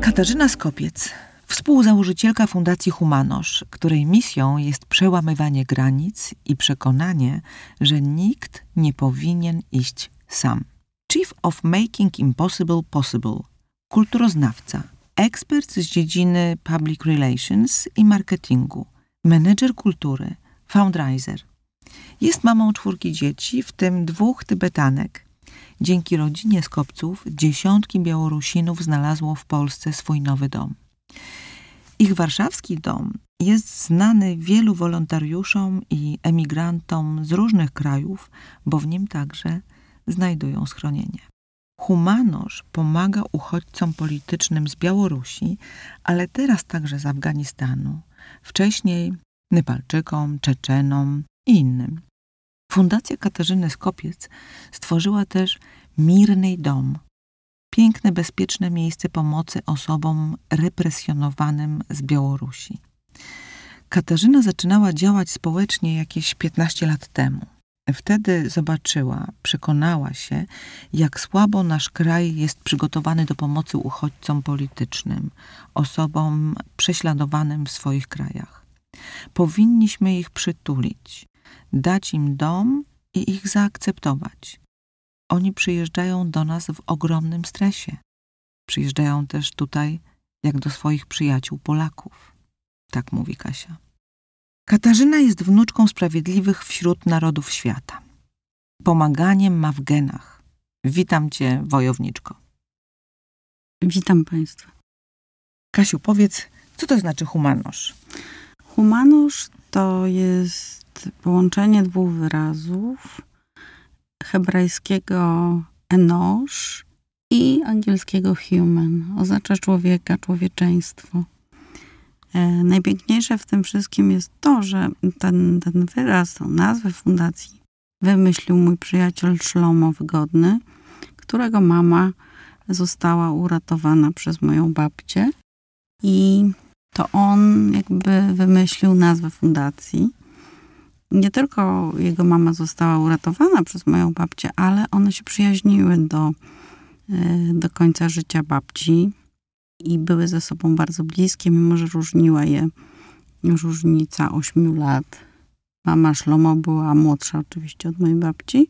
Katarzyna Skopiec, współzałożycielka Fundacji Humanosz, której misją jest przełamywanie granic i przekonanie, że nikt nie powinien iść sam. Chief of Making Impossible Possible, kulturoznawca, ekspert z dziedziny public relations i marketingu, menedżer kultury, fundraiser. Jest mamą czwórki dzieci, w tym dwóch Tybetanek. Dzięki rodzinie Skopców dziesiątki Białorusinów znalazło w Polsce swój nowy dom. Ich warszawski dom jest znany wielu wolontariuszom i emigrantom z różnych krajów, bo w nim także znajdują schronienie. Humanosz pomaga uchodźcom politycznym z Białorusi, ale teraz także z Afganistanu, wcześniej Nepalczykom, Czeczenom i innym. Fundacja Katarzyny Skopiec stworzyła też Mirny Dom, piękne, bezpieczne miejsce pomocy osobom represjonowanym z Białorusi. Katarzyna zaczynała działać społecznie jakieś 15 lat temu. Wtedy zobaczyła, przekonała się, jak słabo nasz kraj jest przygotowany do pomocy uchodźcom politycznym, osobom prześladowanym w swoich krajach. Powinniśmy ich przytulić, dać im dom i ich zaakceptować. Oni przyjeżdżają do nas w ogromnym stresie. Przyjeżdżają też tutaj jak do swoich przyjaciół Polaków. Tak mówi Kasia. Katarzyna jest wnuczką sprawiedliwych wśród narodów świata. Pomaganiem ma w genach. Witam cię, wojowniczko. Witam Państwa. Kasiu, powiedz, co to znaczy humanosz? Humanusz to jest połączenie dwóch wyrazów hebrajskiego enosh i angielskiego human. Oznacza człowieka, człowieczeństwo. E, najpiękniejsze w tym wszystkim jest to, że ten, ten wyraz, tą nazwę fundacji wymyślił mój przyjaciel Szlomo Wygodny, którego mama została uratowana przez moją babcię. I to on jakby wymyślił nazwę fundacji. Nie tylko jego mama została uratowana przez moją babcię, ale one się przyjaźniły do, e, do końca życia babci i były ze sobą bardzo bliskie, mimo że różniła je różnica 8 lat. Mama Szlomo była młodsza oczywiście od mojej babci,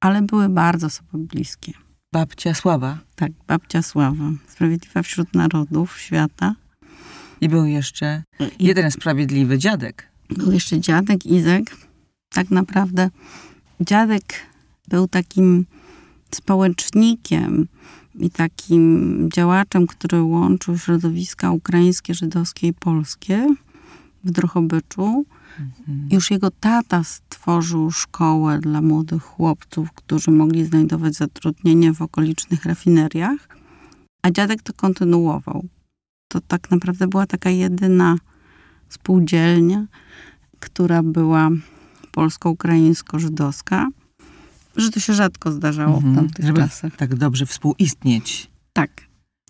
ale były bardzo sobie bliskie. Babcia Sława. Tak, babcia Sława, sprawiedliwa wśród narodów świata. I był jeszcze I jeden sprawiedliwy dziadek. był jeszcze dziadek Izek. Tak naprawdę dziadek był takim społecznikiem i takim działaczem, który łączył środowiska ukraińskie, żydowskie i polskie w Drohobyczu. Już jego tata stworzył szkołę dla młodych chłopców, którzy mogli znajdować zatrudnienie w okolicznych rafineriach, a dziadek to kontynuował. To tak naprawdę była taka jedyna spółdzielnia, która była polsko-ukraińsko-żydowska, że to się rzadko zdarzało Mhm, w tamtych żeby czasach. tak dobrze współistnieć. Tak,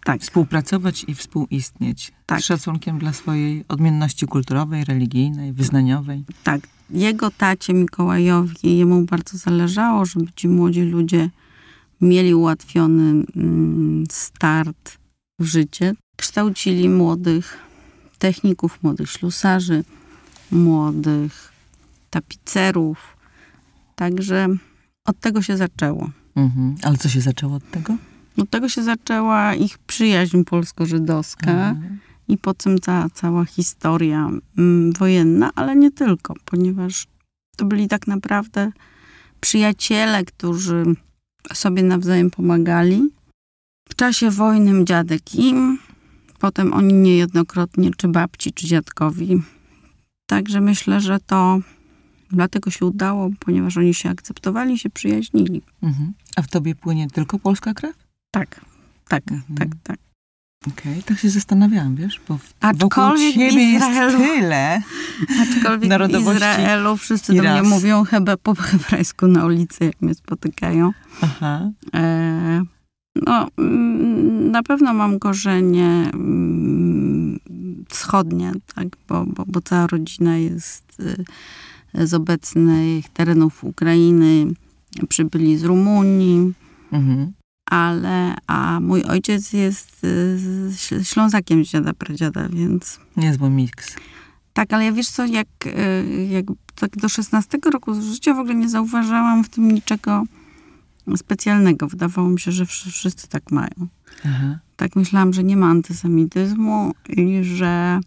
tak. Współpracować i współistnieć. Tak. Z szacunkiem dla swojej odmienności kulturowej, religijnej, wyznaniowej. Tak, jego tacie Mikołajowi, jemu bardzo zależało, żeby ci młodzi ludzie mieli ułatwiony mm, start w życie. Kształcili młodych techników, młodych ślusarzy, młodych tapicerów. Także od tego się zaczęło. Mhm. Ale co się zaczęło od tego? Od tego się zaczęła ich przyjaźń polsko-żydowska. Mhm. i po tym ta cała historia mm, wojenna, ale nie tylko, ponieważ to byli tak naprawdę przyjaciele, którzy sobie nawzajem pomagali. W czasie wojny dziadek im, potem oni niejednokrotnie, czy babci, czy dziadkowi. Także myślę, że to dlatego się udało, ponieważ oni się akceptowali, się przyjaźnili. Mhm. A w tobie płynie tylko polska krew? Tak, tak, Mhm. tak, tak. Okej, tak się zastanawiałam, wiesz, bo w- wokół Aczkolwiek w ciebie jest Izraelu- tyle. Aczkolwiek w Narodowości Izraelu wszyscy do mnie mówią hebe po hebrajsku na ulicy, jak mnie spotykają. Aha. E, no, mm, na pewno mam korzenie mm, wschodnie, tak, bo, bo, bo cała rodzina jest y, z obecnych terenów Ukrainy, przybyli z Rumunii, Mhm. ale a mój ojciec jest y, Ślązakiem z dziada pradziada, więc Niezły miks. tak, ale ja wiesz co, jak, y, jak tak do 16 roku życia w ogóle nie zauważałam w tym niczego specjalnego. Wydawało mi się, że wsz- wszyscy tak mają. Aha. Tak myślałam, że nie ma antysemityzmu i że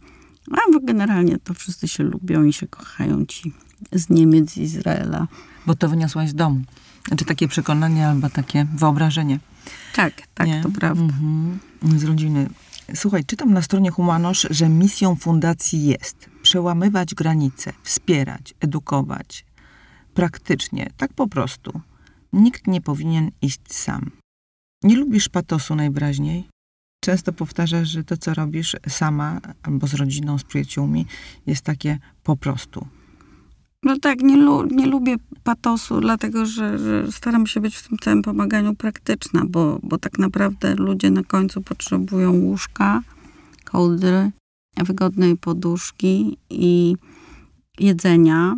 a, generalnie to wszyscy się lubią i się kochają ci z Niemiec, z Izraela. Bo to wyniosłaś z domu. Znaczy takie przekonanie albo takie wyobrażenie. Tak, tak, Nie? to prawda. Mhm. Z rodziny. Słuchaj, czytam na stronie Humanosz, że misją fundacji jest przełamywać granice, wspierać, edukować. Praktycznie, tak po prostu. Nikt nie powinien iść sam. Nie lubisz patosu najwyraźniej? Często powtarzasz, że to, co robisz sama albo z rodziną, z przyjaciółmi, jest takie po prostu. No tak, nie, lu- nie lubię patosu, dlatego że, że staram się być w tym całym pomaganiu praktyczna, bo, bo tak naprawdę ludzie na końcu potrzebują łóżka, kołdry, wygodnej poduszki i jedzenia,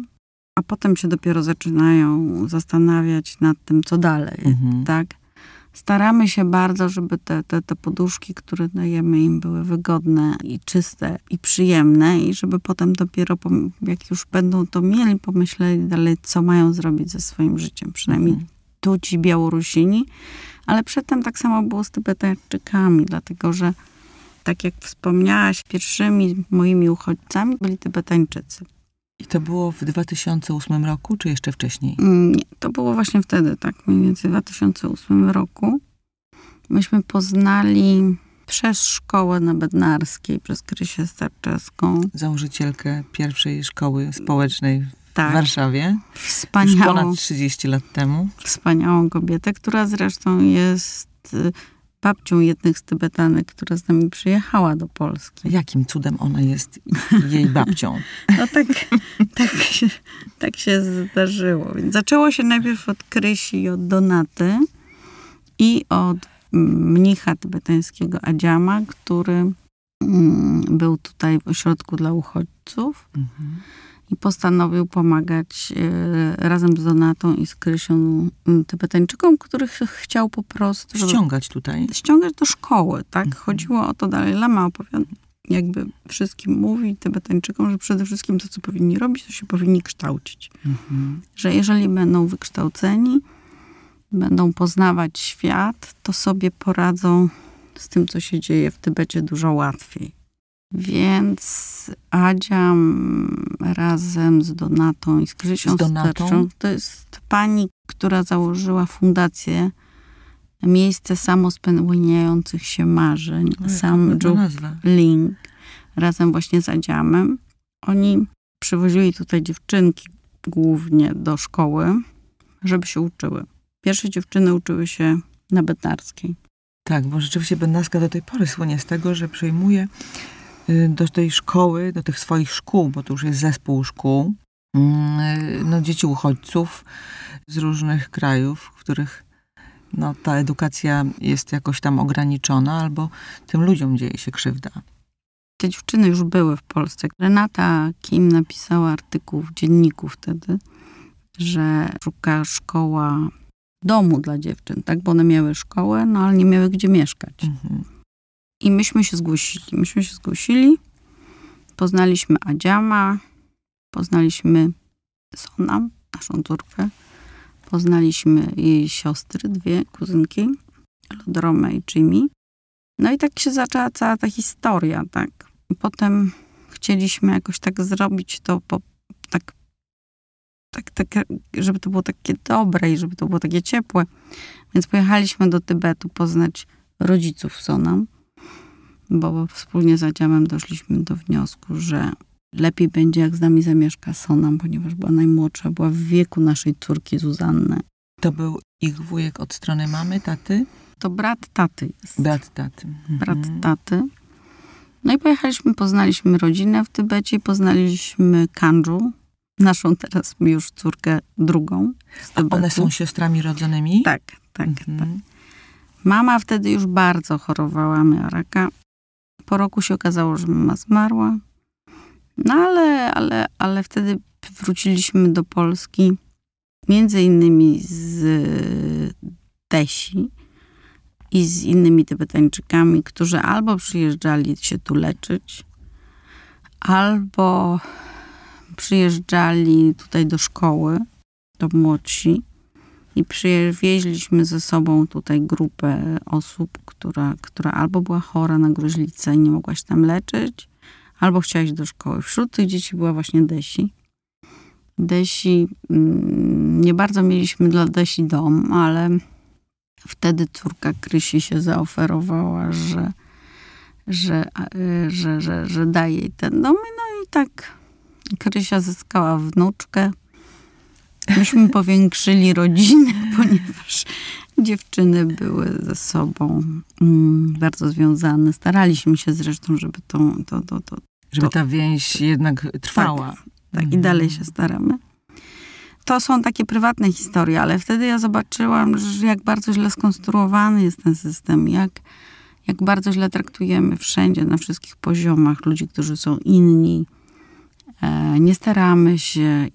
a potem się dopiero zaczynają zastanawiać nad tym, co dalej, Mhm. tak? Staramy się bardzo, żeby te, te, te poduszki, które dajemy im, były wygodne i czyste i przyjemne i żeby potem dopiero, jak już będą to mieli, pomyśleli dalej, co mają zrobić ze swoim życiem. Przynajmniej Mhm. tu ci Białorusini, ale przedtem tak samo było z Tybetańczykami, dlatego że tak jak wspomniałaś, pierwszymi moimi uchodźcami byli Tybetańczycy. I to było w 2008 roku, czy jeszcze wcześniej? Mm, Nie, to było właśnie wtedy, tak mniej więcej w 2008 roku. Myśmy poznali przez szkołę na Bednarskiej, przez Krysię Starczewską. Założycielkę pierwszej szkoły społecznej w Tak, Warszawie. Już wspaniałą, ponad 30 lat temu. wspaniałą kobietę, która zresztą jest y, babcią jednych z Tybetanek, która z nami przyjechała do Polski. Jakim cudem ona jest jej babcią? No tak, tak, się, tak się zdarzyło. Więc zaczęło się najpierw od Krysi i od Donaty i od mm, mnicha tybetańskiego Adziama, który mm, był tutaj w ośrodku dla uchodźców Mhm. I postanowił pomagać e, razem z Donatą i z Krysią mm, Tybetańczykom, których ch- chciał po prostu Ściągać tutaj. ściągać do szkoły, tak? Mhm. Chodziło o to, Dalaj Lama opowiada, jakby wszystkim mówi Tybetańczykom, że przede wszystkim to, co powinni robić, to się powinni kształcić. Mhm. Że jeżeli będą wykształceni, będą poznawać świat, to sobie poradzą z tym, co się dzieje w Tybecie dużo łatwiej. Więc Adziam razem z Donatą i z Krzysią Z Donatą? Sterczą, to jest pani, która założyła fundację Miejsce samospełniających się marzeń. Sam Juk nazwa. Ling razem właśnie z Adziamem. Oni przywozili tutaj dziewczynki głównie do szkoły, żeby się uczyły. Pierwsze dziewczyny uczyły się na Bednarskiej. Tak, bo rzeczywiście Bednarska do tej pory słynie z tego, że przejmuje do tej szkoły, do tych swoich szkół, bo to już jest zespół szkół, mm, y, no, dzieci uchodźców z różnych krajów, w których no, ta edukacja jest jakoś tam ograniczona, albo tym ludziom dzieje się krzywda. Te dziewczyny już były w Polsce. Renata Kim napisała artykuł w dzienniku wtedy, że szuka szkoła domu dla dziewczyn, tak? Bo one miały szkołę, no ale nie miały gdzie mieszkać. Mhm. I myśmy się zgłosili. Myśmy się zgłosili, poznaliśmy Adziama, poznaliśmy Sonam, naszą córkę, poznaliśmy jej siostry, dwie kuzynki, Lodromę i Jimmy. No i tak się zaczęła cała ta historia, tak. I potem chcieliśmy jakoś tak zrobić to po, tak, tak, tak, żeby to było takie dobre i żeby to było takie ciepłe. Więc pojechaliśmy do Tybetu poznać rodziców Sonam bo wspólnie z Adziamem doszliśmy do wniosku, że lepiej będzie, jak z nami zamieszka Sonam, ponieważ była najmłodsza, była w wieku naszej córki Zuzanny. To był ich wujek od strony mamy, taty? To brat taty jest. Brat taty. Mhm. Brat taty. No i pojechaliśmy, poznaliśmy rodzinę w Tybecie, poznaliśmy Kanju, naszą teraz już córkę drugą A one są siostrami rodzonymi? Tak, tak, Mhm. tak. Mama wtedy już bardzo chorowała, miała raka. Po roku się okazało, że mama zmarła. No ale, ale, ale wtedy wróciliśmy do Polski, między innymi z Desi i z innymi Tybetańczykami, którzy albo przyjeżdżali się tu leczyć, albo przyjeżdżali tutaj do szkoły, to młodsi. I przywieźliśmy ze sobą tutaj grupę osób, która, która albo była chora na gruźlicę i nie mogła się tam leczyć, albo chciała iść do szkoły. Wśród tych dzieci była właśnie Desi. Desi, mm, nie bardzo mieliśmy dla Desi dom, ale wtedy córka Krysi się zaoferowała, że, że, e, że, że, że daje jej ten dom. No i tak Krysia zyskała wnuczkę. Myśmy powiększyli rodzinę, ponieważ dziewczyny były ze sobą mm, bardzo związane. Staraliśmy się zresztą, żeby to, to, to, to Żeby ta więź jednak trwała. tak, i Mhm. dalej się staramy. To są takie prywatne historie, ale wtedy ja zobaczyłam, że jak bardzo źle skonstruowany jest ten system, jak, jak bardzo źle traktujemy wszędzie, na wszystkich poziomach ludzi, którzy są inni. E, nie staramy się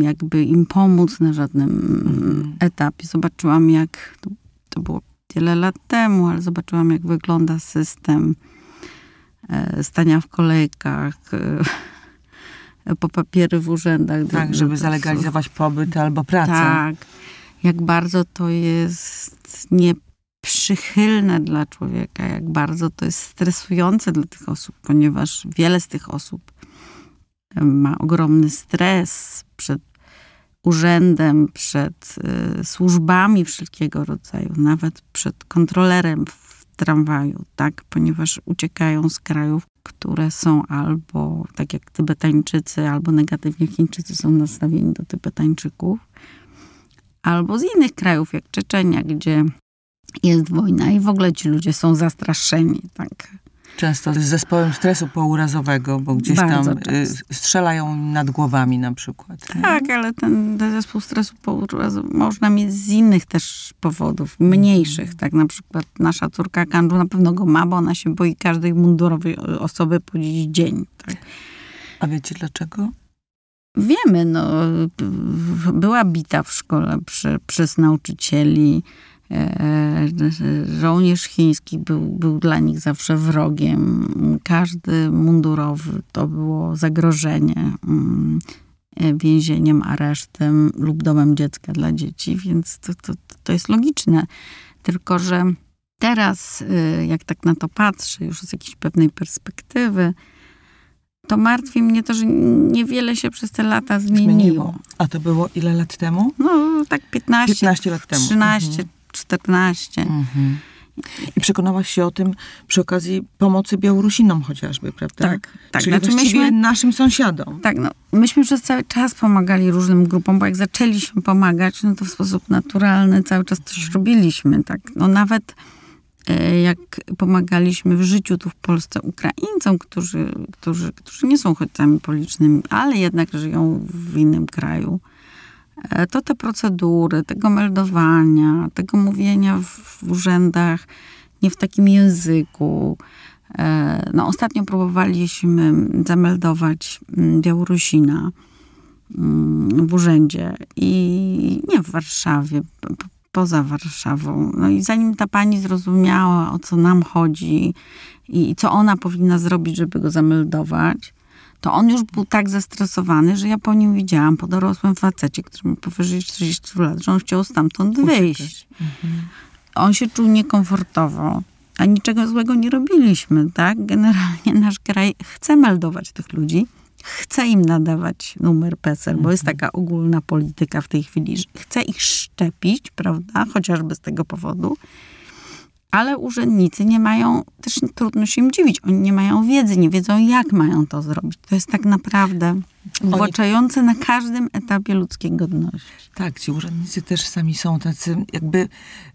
jakby im pomóc na żadnym Mhm. etapie. Zobaczyłam, jak to, było wiele lat temu, ale zobaczyłam, jak wygląda system e, stania w kolejkach, e, po papiery w urzędach. Tak, żeby zalegalizować pobyt albo pracę. Tak. Jak bardzo to jest nieprzychylne dla człowieka, jak bardzo to jest stresujące dla tych osób, ponieważ wiele z tych osób ma ogromny stres przed urzędem, przed y, służbami wszelkiego rodzaju, nawet przed kontrolerem w tramwaju, tak? Ponieważ uciekają z krajów, które są albo, tak jak Tybetańczycy, albo negatywnie Chińczycy są nastawieni do Tybetańczyków, albo z innych krajów, jak Czeczenia, gdzie jest wojna i w ogóle ci ludzie są zastraszeni, tak? Często z zespołem stresu pourazowego, bo gdzieś Bardzo tam y, często. strzelają nad głowami na przykład. nie? Tak, ale ten, zespół stresu pourazowego można mieć z innych też powodów, mniejszych. Tak, na przykład nasza córka Kanju na pewno go ma, bo ona się boi każdej mundurowej osoby po dziś dzień. Tak. A wiecie dlaczego? Wiemy, no, była bita w szkole przy, przez nauczycieli. E, Żołnierz chiński był, był dla nich zawsze wrogiem. Każdy mundurowy to było zagrożenie mm, e, więzieniem, aresztem lub domem dziecka dla dzieci, więc to, to, to jest logiczne. Tylko, że teraz, jak tak na to patrzę, już z jakiejś pewnej perspektywy, to martwi mnie to, że niewiele się przez te lata zmieniło. A to było ile lat temu? No, tak 15, 15 lat temu. 13, Mhm. 14. Mhm. I przekonałaś się o tym przy okazji pomocy Białorusinom chociażby, prawda? Tak, tak. Czyli Znaczy myśmy- naszym sąsiadom. Tak, no, myśmy przez cały czas pomagali różnym grupom, bo jak zaczęliśmy pomagać, no to w sposób naturalny cały czas coś robiliśmy, tak. No nawet e, jak pomagaliśmy w życiu tu w Polsce Ukraińcom, którzy, którzy, którzy nie są uchodźcami politycznymi, ale jednak żyją w innym kraju, to te procedury, tego meldowania, tego mówienia w, urzędach nie w takim języku, E, No, ostatnio próbowaliśmy zameldować mm, Białorusina mm, w urzędzie i nie w Warszawie, poza Warszawą. No i zanim ta pani zrozumiała, o co nam chodzi i i co ona powinna zrobić, żeby go zameldować, to on już był tak zestresowany, że ja po nim widziałam, po dorosłym facecie, który ma powyżej 40 lat, że on chciał stamtąd wyjść. On się czuł niekomfortowo, a niczego złego nie robiliśmy, tak? Generalnie nasz kraj chce meldować tych ludzi, chce im nadawać numer PESEL, bo jest taka ogólna polityka w tej chwili, że chce ich szczepić, prawda? Chociażby z tego powodu. Ale urzędnicy nie mają, też trudno się im dziwić, oni nie mają wiedzy, nie wiedzą jak mają to zrobić. To jest tak naprawdę uwłaczające na każdym etapie ludzkiej godności. Tak, ci urzędnicy też sami są tacy jakby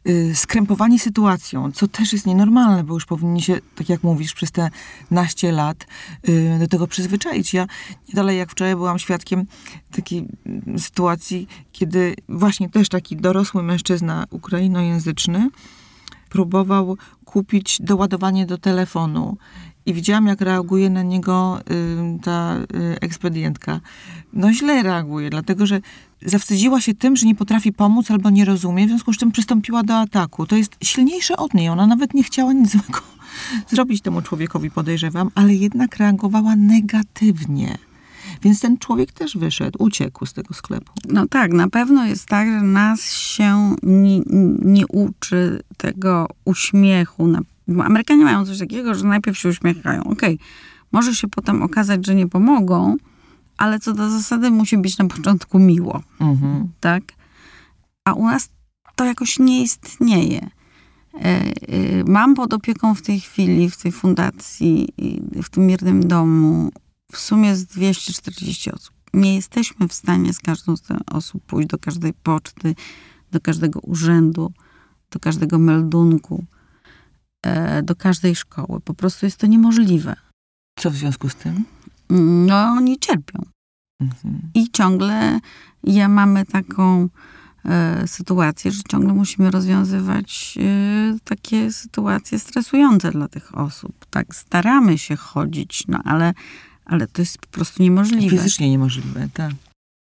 y, skrępowani sytuacją, co też jest nienormalne, bo już powinni się, tak jak mówisz, przez te naście lat y, do tego przyzwyczaić. Ja nie dalej jak wczoraj byłam świadkiem takiej mm, sytuacji, kiedy właśnie też taki dorosły mężczyzna ukrainojęzyczny próbował kupić doładowanie do telefonu i widziałam, jak reaguje na niego y, ta y, ekspedientka. No źle reaguje, dlatego że zawstydziła się tym, że nie potrafi pomóc albo nie rozumie, w związku z czym przystąpiła do ataku. To jest silniejsze od niej. Ona nawet nie chciała nic złego zrobić temu człowiekowi, podejrzewam, ale jednak reagowała negatywnie. Więc ten człowiek też wyszedł, uciekł z tego sklepu. No tak, na pewno jest tak, że nas się nie, nie uczy tego uśmiechu. Amerykanie mają coś takiego, że najpierw się uśmiechają. Okej, może się potem okazać, że nie pomogą, ale co do zasady musi być na początku miło, Mhm. tak? A u nas to jakoś nie istnieje. E, e, Mam pod opieką w tej chwili, w tej fundacji, w tym jednym domu, w sumie z 240 osób. Nie jesteśmy w stanie z każdą z tych osób pójść do każdej poczty, do każdego urzędu, do każdego meldunku, e, do każdej szkoły. Po prostu jest to niemożliwe. Co w związku z tym? No, oni cierpią. Mhm. I ciągle ja mamy taką e, sytuację, że ciągle musimy rozwiązywać e, takie sytuacje stresujące dla tych osób. Tak, staramy się chodzić, no ale, ale to jest po prostu niemożliwe. Fizycznie niemożliwe, tak.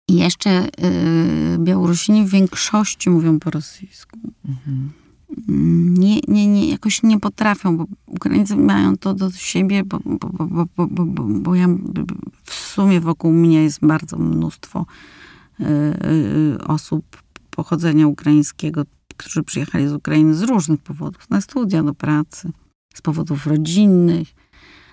I jeszcze y, Białorusini w większości mówią po rosyjsku. Mhm. Mm, nie, nie, nie, jakoś nie potrafią, bo Ukraińcy mają to do siebie, bo, bo, bo, bo, bo, bo, bo ja w sumie wokół mnie jest bardzo mnóstwo y, y, osób pochodzenia ukraińskiego, którzy przyjechali z Ukrainy z różnych powodów, na studia, do pracy, z powodów rodzinnych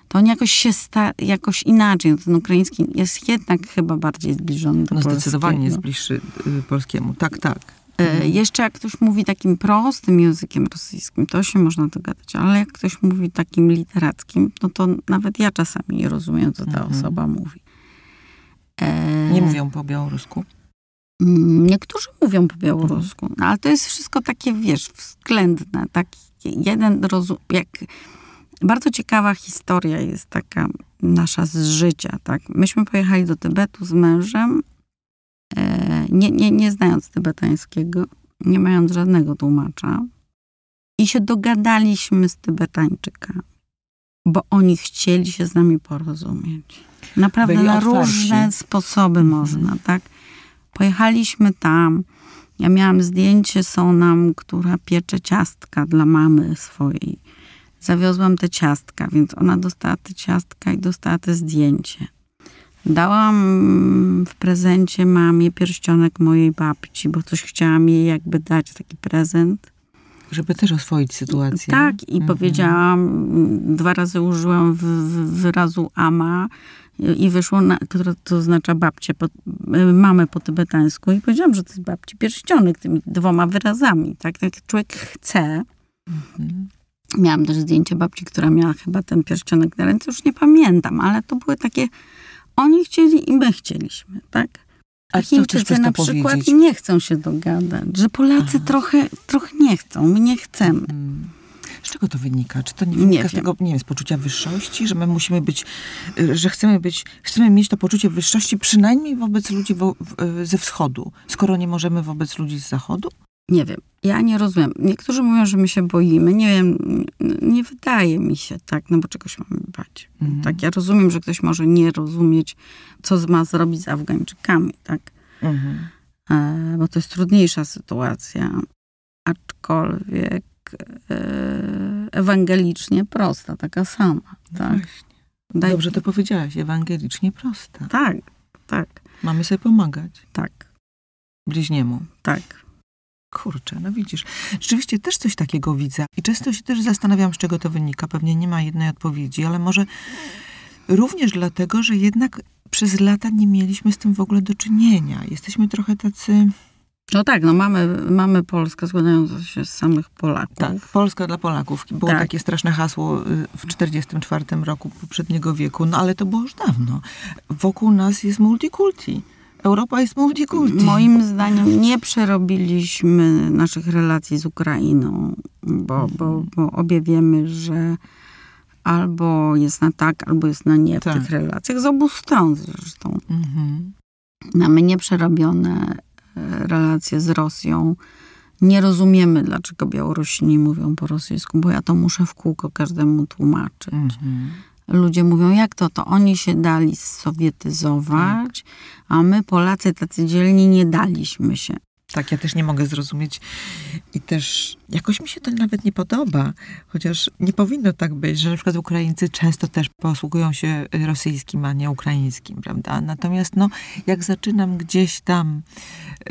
to on jakoś się sta, jakoś inaczej. Ten ukraiński jest jednak chyba bardziej zbliżony do No zdecydowanie jest polskiego. bliższy y, polskiemu. Tak, tak. E, Jeszcze jak ktoś mówi takim prostym językiem rosyjskim, to się można dogadać, ale jak ktoś mówi takim literackim, no to nawet ja czasami nie rozumiem, co ta Mhm. osoba mówi. E, Nie mówią po białorusku. mm, Niektórzy mówią po białorusku, no, ale to jest wszystko takie, wiesz, względne. Tak, jeden rozum, jak bardzo ciekawa historia jest taka nasza z życia, tak. Myśmy pojechali do Tybetu z mężem, e, nie, nie, nie znając tybetańskiego, nie mając żadnego tłumacza i się dogadaliśmy z Tybetańczykami, bo oni chcieli się z nami porozumieć. Naprawdę Byli na otwarci. różne sposoby Mhm. można, tak? Pojechaliśmy tam. Ja miałam zdjęcie Sonam, która piecze ciastka dla mamy swojej. Zawiozłam te ciastka, więc ona dostała te ciastka i dostała te zdjęcie. Dałam w prezencie mamie pierścionek mojej babci, bo coś chciałam jej jakby dać, taki prezent. Żeby też oswoić sytuację. Tak, i Mhm. powiedziałam, dwa razy użyłam wyrazu ama i wyszło, na, które to oznacza babcię, po, mamę po tybetańsku i powiedziałam, że to jest babci pierścionek tymi dwoma wyrazami, tak, jak człowiek chce. Mhm. Miałam też zdjęcie babci, która miała chyba ten pierścionek na ręce, już nie pamiętam, ale to były takie, oni chcieli i my chcieliśmy, tak. A Chińczycy na przykład powiedzieć? nie chcą się dogadać, że Polacy Aha. trochę, trochę nie chcą, my nie chcemy. Mm. Z czego to wynika? Czy to nie Nie wynika z wiem. tego, nie wiem, z poczucia wyższości, że my musimy być, y, że chcemy być, chcemy mieć to poczucie wyższości przynajmniej wobec ludzi wo, y, ze wschodu, skoro nie możemy wobec ludzi z zachodu? Nie wiem, ja nie rozumiem. Niektórzy mówią, że my się boimy. Nie wiem, nie wydaje mi się tak, no bo czegoś mamy bać. Mhm. Tak, ja rozumiem, że ktoś może nie rozumieć, co ma zrobić z Afgańczykami, tak? Mhm. E, bo to jest trudniejsza sytuacja. Aczkolwiek e, ewangelicznie prosta, taka sama, tak? Właśnie. Daj- Dobrze to powiedziałaś, ewangelicznie prosta. Tak, tak, Mamy sobie pomagać tak, bliźniemu. tak. Kurczę, no widzisz. Rzeczywiście też coś takiego widzę. I często się też zastanawiam, z czego to wynika. Pewnie nie ma jednej odpowiedzi, ale może również dlatego, że jednak przez lata nie mieliśmy z tym w ogóle do czynienia. Jesteśmy trochę tacy No tak, no mamy, mamy Polskę składającą się z samych Polaków. Tak, Polska dla Polaków. Było Tak. takie straszne hasło y, w 44 roku poprzedniego wieku, no ale to było już dawno. Wokół nas jest multikulti. Europa jest multikulti. Moim zdaniem nie przerobiliśmy naszych relacji z Ukrainą, bo, bo, bo obie wiemy, że albo jest na tak, albo jest na nie w Tak. tych relacjach, z obu stron zresztą. Mhm. Mamy nieprzerobione e, relacje z Rosją. Nie rozumiemy, dlaczego Białorusini mówią po rosyjsku, bo ja to muszę w kółko każdemu tłumaczyć. Mhm. Ludzie mówią, jak to? To oni się dali sowietyzować, a my Polacy tacy dzielni nie daliśmy się. Tak, ja też nie mogę zrozumieć i też jakoś mi się to nawet nie podoba, chociaż nie powinno tak być, że na przykład Ukraińcy często też posługują się rosyjskim, a nie ukraińskim, prawda? Natomiast no, jak zaczynam gdzieś tam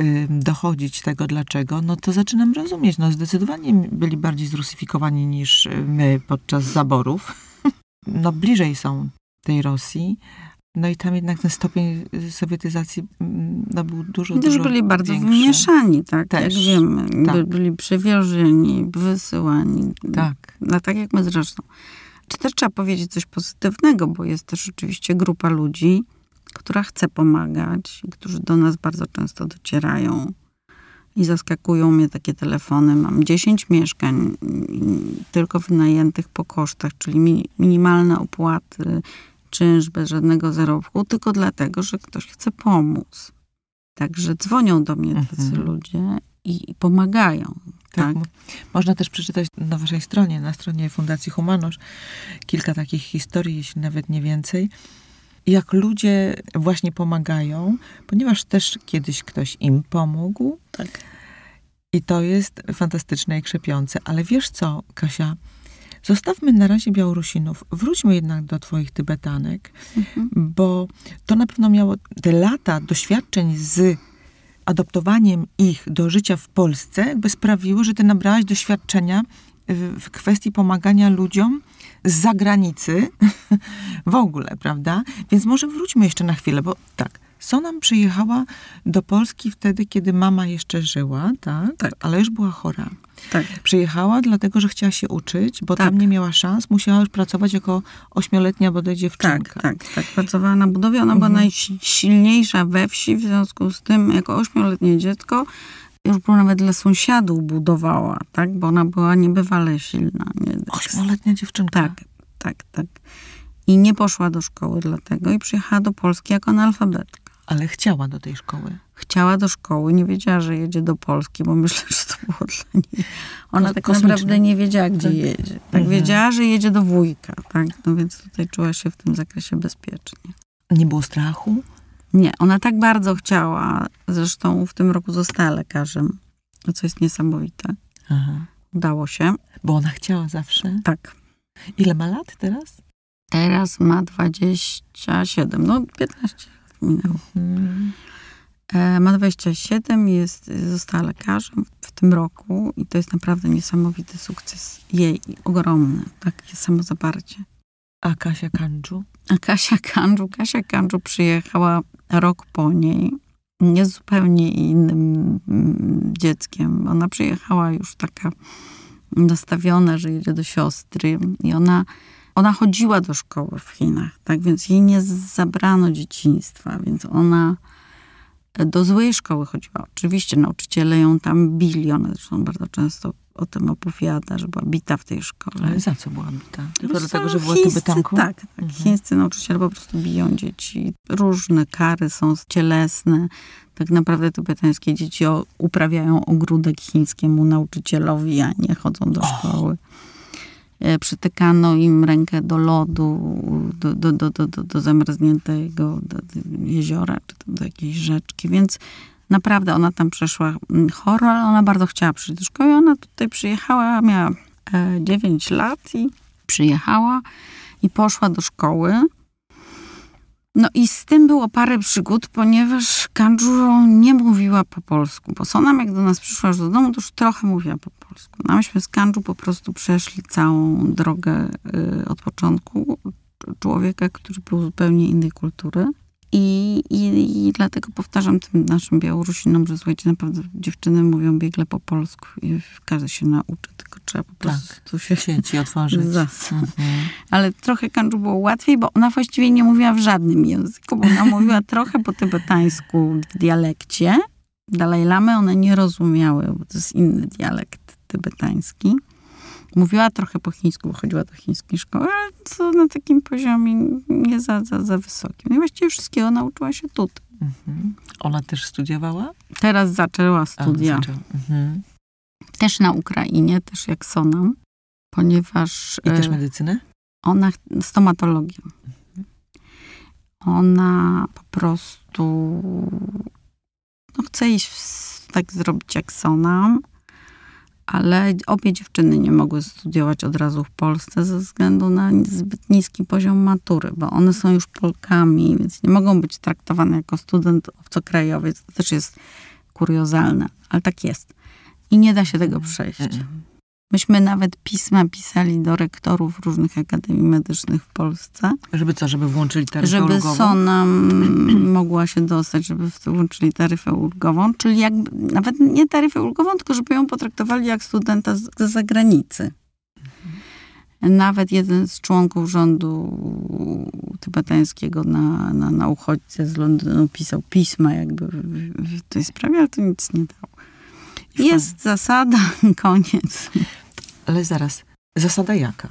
y, dochodzić tego dlaczego, no to zaczynam rozumieć, no zdecydowanie byli bardziej zrusyfikowani niż my podczas zaborów. No bliżej są tej Rosji, no i tam jednak ten stopień sowietyzacji mm, no, był dużo, Też dużo byli bardzo większy. wymieszani, tak, Też, jak wiemy. Tak. Byli przewiozieni, wysyłani. Tak. No, tak jak my zresztą. Czy też trzeba powiedzieć coś pozytywnego, bo jest też oczywiście grupa ludzi, która chce pomagać, i którzy do nas bardzo często docierają. I zaskakują mnie takie telefony. Mam 10 mieszkań tylko wynajętych po kosztach, czyli mi, minimalne opłaty, czynsz bez żadnego zarobku, tylko dlatego, że ktoś chce pomóc. Także dzwonią do mnie tacy Mhm. ludzie i, i pomagają. Tak. Tak. mo- Można też przeczytać na waszej stronie, na stronie Fundacji Humanosz, kilka takich historii, jeśli nawet nie więcej. Jak ludzie właśnie pomagają, ponieważ też kiedyś ktoś im pomógł. Tak. I to jest fantastyczne i krzepiące. Ale wiesz co, Kasia? Zostawmy na razie Białorusinów. Wróćmy jednak do twoich Tybetanek, Mhm. bo to na pewno miało te lata doświadczeń z adoptowaniem ich do życia w Polsce, jakby sprawiły, że ty nabrałaś doświadczenia w, kwestii pomagania ludziom z zagranicy w ogóle, prawda? Więc może wróćmy jeszcze na chwilę, bo tak, Sonam przyjechała do Polski wtedy, kiedy mama jeszcze żyła, tak? Tak. Ale już była chora. Tak. Przyjechała dlatego, że chciała się uczyć, bo Tak. tam nie miała szans, musiała już pracować jako ośmioletnia bodaj dziewczynka. Tak, tak, tak. Pracowała na budowie. Ona była Mhm. najsilniejsza we wsi, w związku z tym jako ośmioletnie dziecko już było nawet dla sąsiadów budowała, tak? Bo ona była niebywale silna. Nie, Ośmioletnia dziewczynka. Tak, tak, tak. I nie poszła do szkoły dlatego i przyjechała do Polski jako analfabetka. Ale chciała do tej szkoły. Chciała do szkoły, nie wiedziała, że jedzie do Polski, bo myślę, że to było dla niej. Ona Ko- tak kosmiczne. naprawdę nie wiedziała, gdzie Tak. jedzie. Tak Mhm. wiedziała, że jedzie do wujka, tak? No więc tutaj czuła się w tym zakresie bezpiecznie. Nie było strachu? Nie, ona tak bardzo chciała, zresztą w tym roku została lekarzem, co jest niesamowite. Aha. Udało się. Bo ona chciała zawsze. Tak. Ile ma lat teraz? Teraz ma 27, no 15 lat minęło. Hmm. E, ma 27, jest, została lekarzem w tym roku i to jest naprawdę niesamowity sukces jej, ogromny, takie samozaparcie. A Kasia Kandżu? A Kasia Kandżu, Kasia Kandżu przyjechała rok po niej, nie zupełnie innym mm, dzieckiem. Ona przyjechała już taka nastawiona, że jedzie do siostry i ona, ona chodziła do szkoły w Chinach, tak więc jej nie zabrano dzieciństwa, więc ona do złej szkoły chodziła. Oczywiście nauczyciele ją tam bili, ona zresztą bardzo często o tym opowiada, że była bita w tej szkole. Ale za co była bita? Tylko dlatego, że była chińscy- Tybetanką? Tak, tak. Mhm. Chińscy nauczyciele po prostu biją dzieci. Różne kary są cielesne. Tak naprawdę tybetańskie dzieci uprawiają ogródek chińskiemu nauczycielowi, a nie chodzą do Och. szkoły. E, Przytykano im rękę do lodu, do, do, do, do, do, do jeziora, czy tam do jakiejś rzeczki, więc naprawdę ona tam przeszła mm, choro, ale ona bardzo chciała przyjść do szkoły. Ona tutaj przyjechała, miała e, 9 lat i przyjechała i poszła do szkoły. No i z tym było parę przygód, ponieważ Kandżu nie mówiła po polsku, bo Sonam jak do nas przyszła już do domu, to już trochę mówiła po polsku. No myśmy z Kandżu po prostu przeszli całą drogę y, od początku człowieka, który był zupełnie innej kultury. I, i, I dlatego powtarzam tym naszym Białorusinom, że słuchajcie, naprawdę dziewczyny mówią biegle po polsku i każdy się nauczy, tylko trzeba po prostu się... Sieci otworzyć. Mhm. Ale trochę Kandżu było łatwiej, bo ona właściwie nie mówiła w żadnym języku, bo ona mówiła trochę po tybetańsku w dialekcie. Dalaj Lamy one nie rozumiały, bo to jest inny dialekt tybetański. Mówiła trochę po chińsku, bo chodziła do chińskiej szkoły, ale co na takim poziomie nie za, za, za wysokim. No i właściwie wszystkiego nauczyła się tutaj. Mhm. Ona też studiowała? Teraz zaczęła A, studia. zaczęła. Mhm. Też na Ukrainie, też jak Sonam, ponieważ I też e, medycynę? ona stomatologię. Ona po prostu no, chce iść w, tak zrobić jak Sonam, ale obie dziewczyny nie mogły studiować od razu w Polsce ze względu na zbyt niski poziom matury, bo one są już Polkami, więc nie mogą być traktowane jako student obcokrajowiec. To też jest kuriozalne, ale tak jest. I nie da się tego przejść. Mhm. Myśmy nawet pisma pisali do rektorów różnych akademii medycznych w Polsce, Żeby co, żeby włączyli taryfę żeby ulgową? SONA mogła się dostać, żeby włączyli taryfę ulgową, czyli jakby, nawet nie taryfę ulgową, tylko żeby ją potraktowali jak studenta z z zagranicy. Nawet jeden z członków rządu tybetańskiego na, na, na uchodźce z Londynu pisał pisma jakby w, w tej sprawie, ale to nic nie dało. Jest zasada, koniec. Ale zaraz, zasada jaka?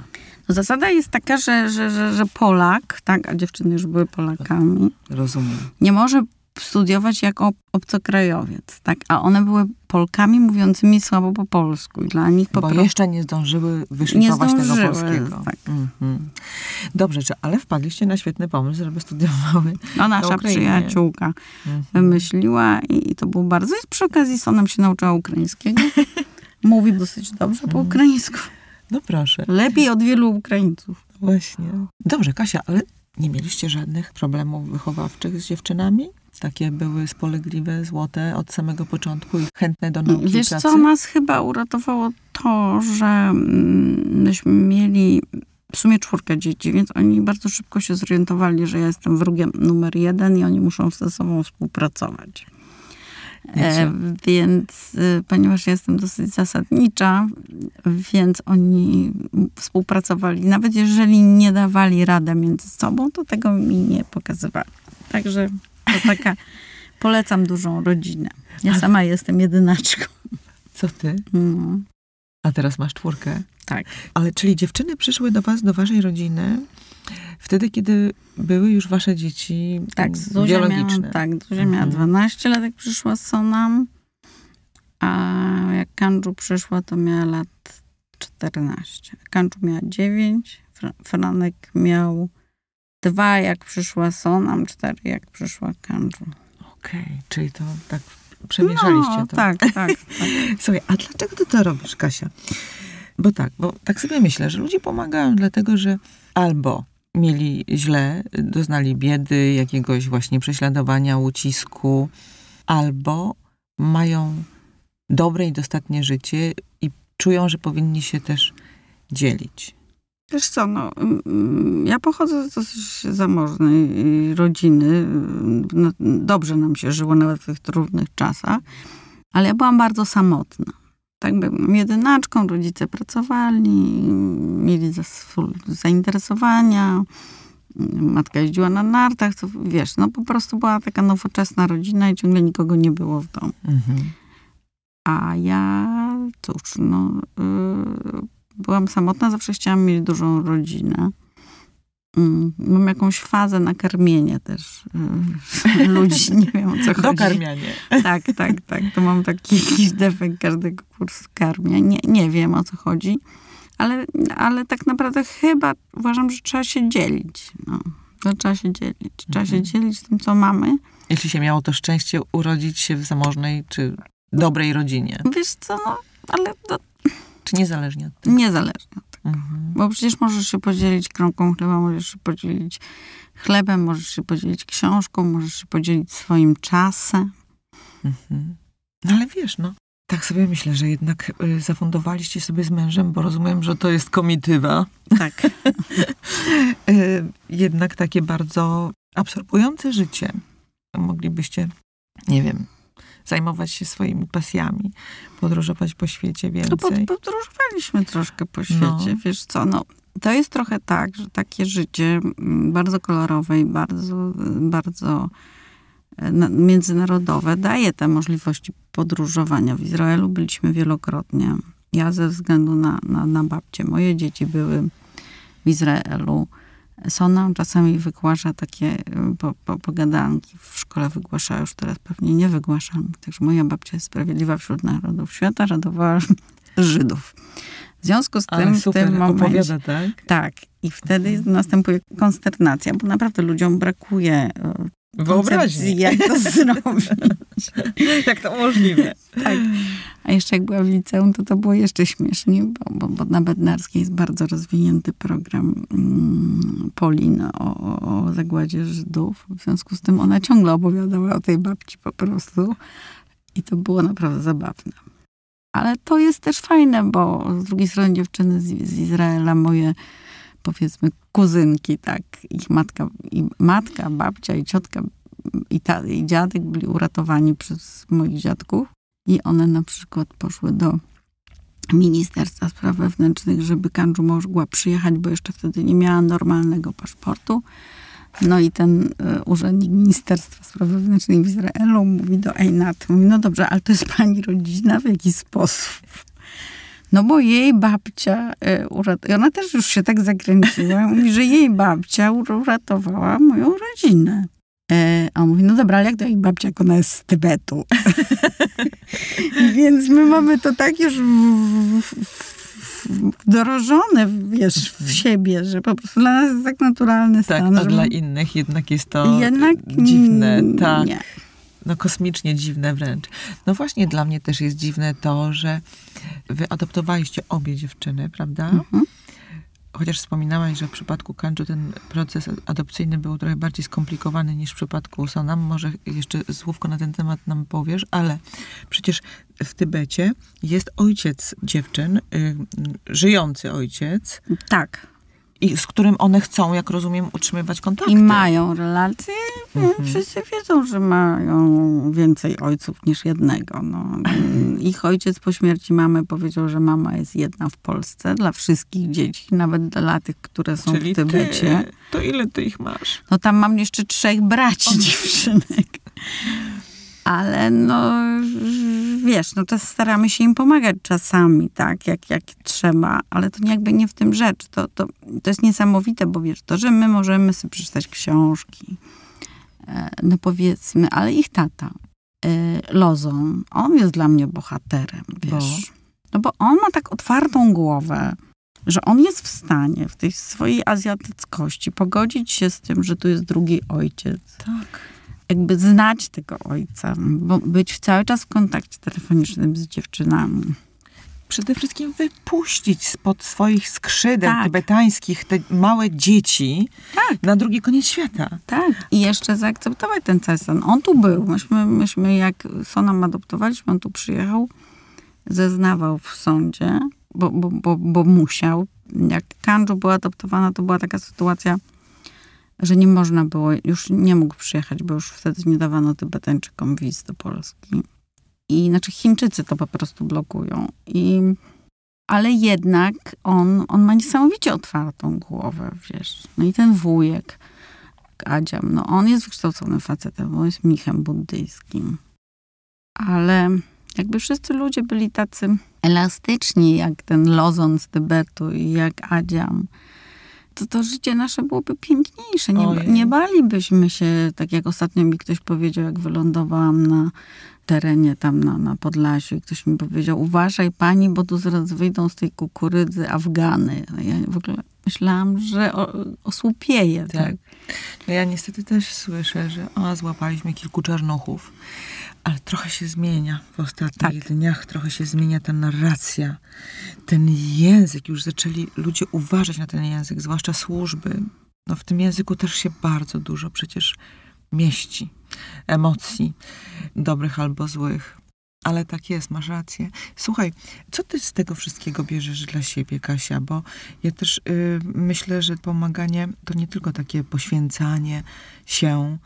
No zasada jest taka, że, że, że, że Polak, tak, a dziewczyny już były Polakami, Rozumiem. nie może studiować jako obcokrajowiec, tak, a one były Polkami mówiącymi słabo po polsku i dla nich po Bo prostu... jeszcze nie zdążyły wyszlifować tego polskiego. tak. Mhm. Dobrze, czy, ale wpadliście na świetny pomysł, żeby studiowały. No, nasza przyjaciółka Mhm. wymyśliła i, i to było bardzo... I przy okazji Sonem się nauczyła ukraińskiego. Mówi dosyć dobrze po Mhm. ukraińsku. No proszę, Lepiej od wielu Ukraińców. właśnie. Dobrze, Kasia, ale nie mieliście żadnych problemów wychowawczych z dziewczynami? Takie były spolegliwe, złote od samego początku i chętne do nauki Wiesz pracy? co, nas chyba uratowało to, że mm, myśmy mieli w sumie czwórkę dzieci, więc oni bardzo szybko się zorientowali, że ja jestem wrogiem numer jeden i oni muszą ze sobą współpracować. E, więc y, ponieważ jestem dosyć zasadnicza, więc oni współpracowali. Nawet jeżeli nie dawali radę między sobą, to tego mi nie pokazywali. Także to taka, polecam dużą rodzinę. Ja sama jestem jedynaczką. Co ty? Mm, A teraz masz czwórkę. tak. Ale czyli dziewczyny przyszły do was, do waszej rodziny wtedy, kiedy były już wasze dzieci Tak, Zuzia biologiczne. miała, tak, Zuzia miała Mhm. 12 lat, jak przyszła Sonam, a jak Kandżu przyszła, to miała lat 14. Kandżu miała 9, Fra- Franek miał 2, jak przyszła Sonam, 4, jak przyszła Kandżu. Okej, czyli to tak przemieszaliście no, to. Tak, tak, tak. Słuchaj, a dlaczego ty to robisz, Kasia? Bo tak, bo tak sobie myślę, że ludzie pomagają dlatego, że albo mieli źle, doznali biedy, jakiegoś właśnie prześladowania, ucisku, albo mają dobre i dostatnie życie i czują, że powinni się też dzielić. Wiesz co, no, mm, ja pochodzę z dosyć zamożnej y, rodziny. No, dobrze nam się żyło nawet w tych trudnych czasach, ale ja byłam bardzo samotna. Tak byłam jedynaczką, rodzice pracowali, mieli zainteresowania, matka jeździła na nartach, to wiesz, no po prostu była taka nowoczesna rodzina i ciągle nikogo nie było w domu. Mhm. A ja, cóż, no, y, byłam samotna, zawsze chciałam mieć dużą rodzinę. Mm, Mam jakąś fazę na karmienie też y, ludzi, nie wiem o co chodzi. Dokarmianie. Tak, tak, tak. To mam taki jakiś defekt każdego kursu karmia. Nie, nie wiem o co chodzi, ale, ale tak naprawdę chyba uważam, że trzeba się dzielić. No. Że trzeba się dzielić. Trzeba się Mhm. dzielić tym, co mamy. Jeśli się miało to szczęście urodzić się w zamożnej czy dobrej rodzinie, Wiesz co, no, ale to czy niezależnie od tego. niezależnie. Mhm. Bo przecież możesz się podzielić kromką chleba, możesz się podzielić chlebem, możesz się podzielić książką, możesz się podzielić swoim czasem. Mhm. No ale wiesz, no. Tak sobie myślę, że jednak y, zafundowaliście sobie z mężem, bo rozumiem, że to jest komitywa. Tak. Y, jednak takie bardzo absorbujące życie. Moglibyście, nie wiem, zajmować się swoimi pasjami, podróżować po świecie No więcej. podróżowaliśmy troszkę po świecie, No. wiesz co, no to jest trochę tak, że takie życie mm, bardzo kolorowe i bardzo, bardzo e, na- międzynarodowe daje te możliwości podróżowania. W Izraelu byliśmy wielokrotnie. Ja ze względu na, na, na babcię, moje dzieci były w Izraelu. Sona czasami wygłasza takie e, po, po, pogadanki w szkole wygłasza, już teraz pewnie nie wygłasza. Także moja babcia jest sprawiedliwa wśród narodów świata, radowała Żydów. W związku z Ale tym w super tym momencie... opowiada, tak? Tak. I wtedy następuje konsternacja, bo naprawdę ludziom brakuje e, Wyobraźni. jak to zrobić. Jak to możliwe? tak. A jeszcze jak była w liceum, to to było jeszcze śmieszniej, bo, bo, bo na Bednarskiej jest bardzo rozwinięty program mm, Polin o, o, o zagładzie Żydów. W związku z tym ona ciągle opowiadała o tej babci po prostu. I to było naprawdę zabawne. Ale to jest też fajne, bo z drugiej strony dziewczyny z, z Izraela, moje powiedzmy kuzynki, tak, ich matka, i matka, babcia i ciotka i, ta, i dziadek byli uratowani przez moich dziadków i one na przykład poszły do Ministerstwa Spraw Wewnętrznych, żeby Kandżu mogła przyjechać, bo jeszcze wtedy nie miała normalnego paszportu. No i ten e, urzędnik Ministerstwa Spraw Wewnętrznych w Izraelu mówi do Einat, mówi, no dobrze, ale to jest pani rodzina, w jaki sposób? No bo jej babcia, e, urat- i ona też już się tak zakręciła, mówi, że jej babcia ur- uratowała moją rodzinę. E, a on mówi, no dobra, ale jak to jej babcia, jak ona jest z Tybetu? Więc my mamy to tak już wdrożone, wiesz, w siebie, że po prostu dla nas jest tak naturalny Tak, stan. a że dla my- innych jednak jest to jednak dziwne, tak. Nie. No kosmicznie dziwne wręcz. No właśnie dla mnie też jest dziwne to, że wy adoptowaliście obie dziewczyny, prawda? Mhm. Chociaż wspominałaś, że w przypadku Kanju ten proces adopcyjny był trochę bardziej skomplikowany niż w przypadku Sonam. Może jeszcze słówko na ten temat nam powiesz, ale przecież w Tybecie jest ojciec dziewczyn, y, żyjący ojciec, Tak. I z którym one chcą, jak rozumiem, utrzymywać kontakty. I mają relacje. Mhm. Wszyscy wiedzą, że mają więcej ojców niż jednego. No. Ich ojciec po śmierci mamy powiedział, że mama jest jedna w Polsce dla wszystkich dzieci, nawet dla tych, które są Czyli w Tybecie. ty, to ile ty ich masz? No tam mam jeszcze trzech braci dziewczynek. Ale no, wiesz, no to staramy się im pomagać czasami, tak, jak, jak trzeba, ale to jakby nie w tym rzecz. To, to, to jest niesamowite, bo wiesz, to, że my możemy sobie przeczytać książki, e, no powiedzmy, ale ich tata, e, Lozon, on jest dla mnie bohaterem, wiesz. No bo on ma tak otwartą głowę, że on jest w stanie w tej swojej azjatyckości pogodzić się z tym, że tu jest drugi ojciec. Tak. Jakby znać tego ojca, bo być cały czas w kontakcie telefonicznym z dziewczynami. Przede wszystkim wypuścić spod swoich skrzydeł Tak. tybetańskich te małe dzieci Tak. na drugi koniec świata. Tak. I jeszcze zaakceptować ten stan. On tu był. Myśmy, myśmy jak Sonam adoptowaliśmy, on tu przyjechał, zeznawał w sądzie, bo, bo, bo, bo musiał. Jak Kanju była adoptowana, to była taka sytuacja, że nie można było, już nie mógł przyjechać, bo już wtedy nie dawano Tybetańczykom wiz do Polski. I znaczy Chińczycy to po prostu blokują. I, ale jednak on, on ma niesamowicie otwartą głowę, wiesz. No i ten wujek, Adziam, no on jest wykształconym facetem, on jest mnichem buddyjskim. Ale jakby wszyscy ludzie byli tacy elastyczni, jak ten Lozon z Tybetu i jak Adziam, to to życie nasze byłoby piękniejsze. Nie, Ojej. nie balibyśmy się, tak jak ostatnio mi ktoś powiedział, jak wylądowałam na terenie tam na, na Podlasiu i ktoś mi powiedział, uważaj pani, bo tu zaraz wyjdą z tej kukurydzy Afgany. A Ja w ogóle myślałam, że o, osłupieję. Tak. Tak. No ja niestety też słyszę, że o, złapaliśmy kilku czarnuchów, ale trochę się zmienia w ostatnich Tak. dniach, trochę się zmienia ta narracja, ten język, już zaczęli ludzie uważać na ten język, zwłaszcza służby. No w tym języku też się bardzo dużo przecież mieści emocji, dobrych albo złych. Ale tak jest, masz rację. Słuchaj, co ty z tego wszystkiego bierzesz dla siebie, Kasia? Bo ja też y, myślę, że pomaganie to nie tylko takie poświęcanie się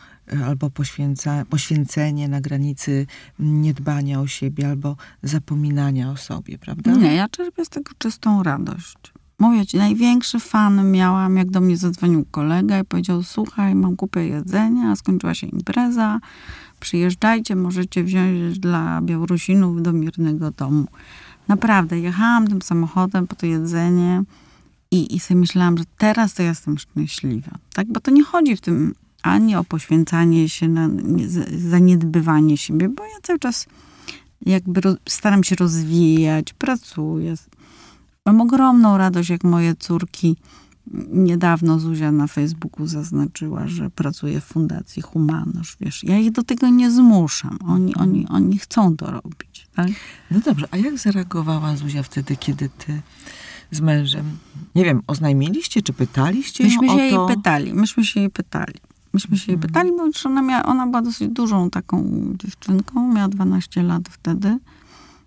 albo poświęca, poświęcenie na granicy niedbania o siebie albo zapominania o sobie, prawda? Nie, ja czerpię z tego czystą radość. Mówię ci, największy fan miałam, jak do mnie zadzwonił kolega i powiedział, słuchaj, mam kupę jedzenia, skończyła się impreza, przyjeżdżajcie, możecie wziąć dla Białorusinów do Mirnego Domu. Naprawdę, jechałam tym samochodem po to jedzenie i, i sobie myślałam, że teraz to jestem szczęśliwa. Tak? Bo to nie chodzi w tym ani o poświęcanie się, na zaniedbywanie siebie, bo ja cały czas jakby roz, staram się rozwijać, pracuję. Mam ogromną radość, jak moje córki niedawno Zuzia na Facebooku zaznaczyła, że pracuje w Fundacji Humanosz, wiesz. Ja ich do tego nie zmuszam. Oni, oni, oni chcą to robić, tak? No dobrze, a jak zareagowała Zuzia wtedy, kiedy ty z mężem, nie wiem, oznajmiliście, czy pytaliście Myśmy o się jej pytali, myśmy się jej pytali. Myśmy się jej pytali, bo ona, miała, ona była dosyć dużą taką dziewczynką, miała 12 lat wtedy.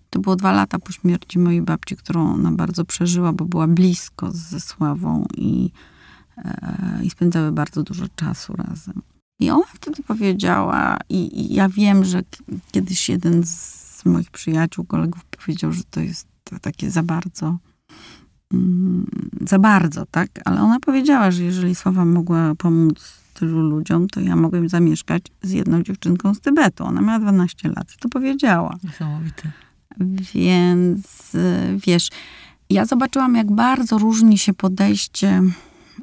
To było dwa lata po śmierci mojej babci, którą ona bardzo przeżyła, bo była blisko ze Sławą i, e, i spędzały bardzo dużo czasu razem. I ona wtedy powiedziała, i, i ja wiem, że kiedyś jeden z moich przyjaciół, kolegów powiedział, że to jest takie za bardzo za bardzo, tak? Ale ona powiedziała, że jeżeli Sława mogła pomóc tylu ludziom, to ja mogłem zamieszkać z jedną dziewczynką z Tybetu. Ona miała 12 lat. To powiedziała. Niesamowite. Więc y, wiesz, ja zobaczyłam, jak bardzo różni się podejście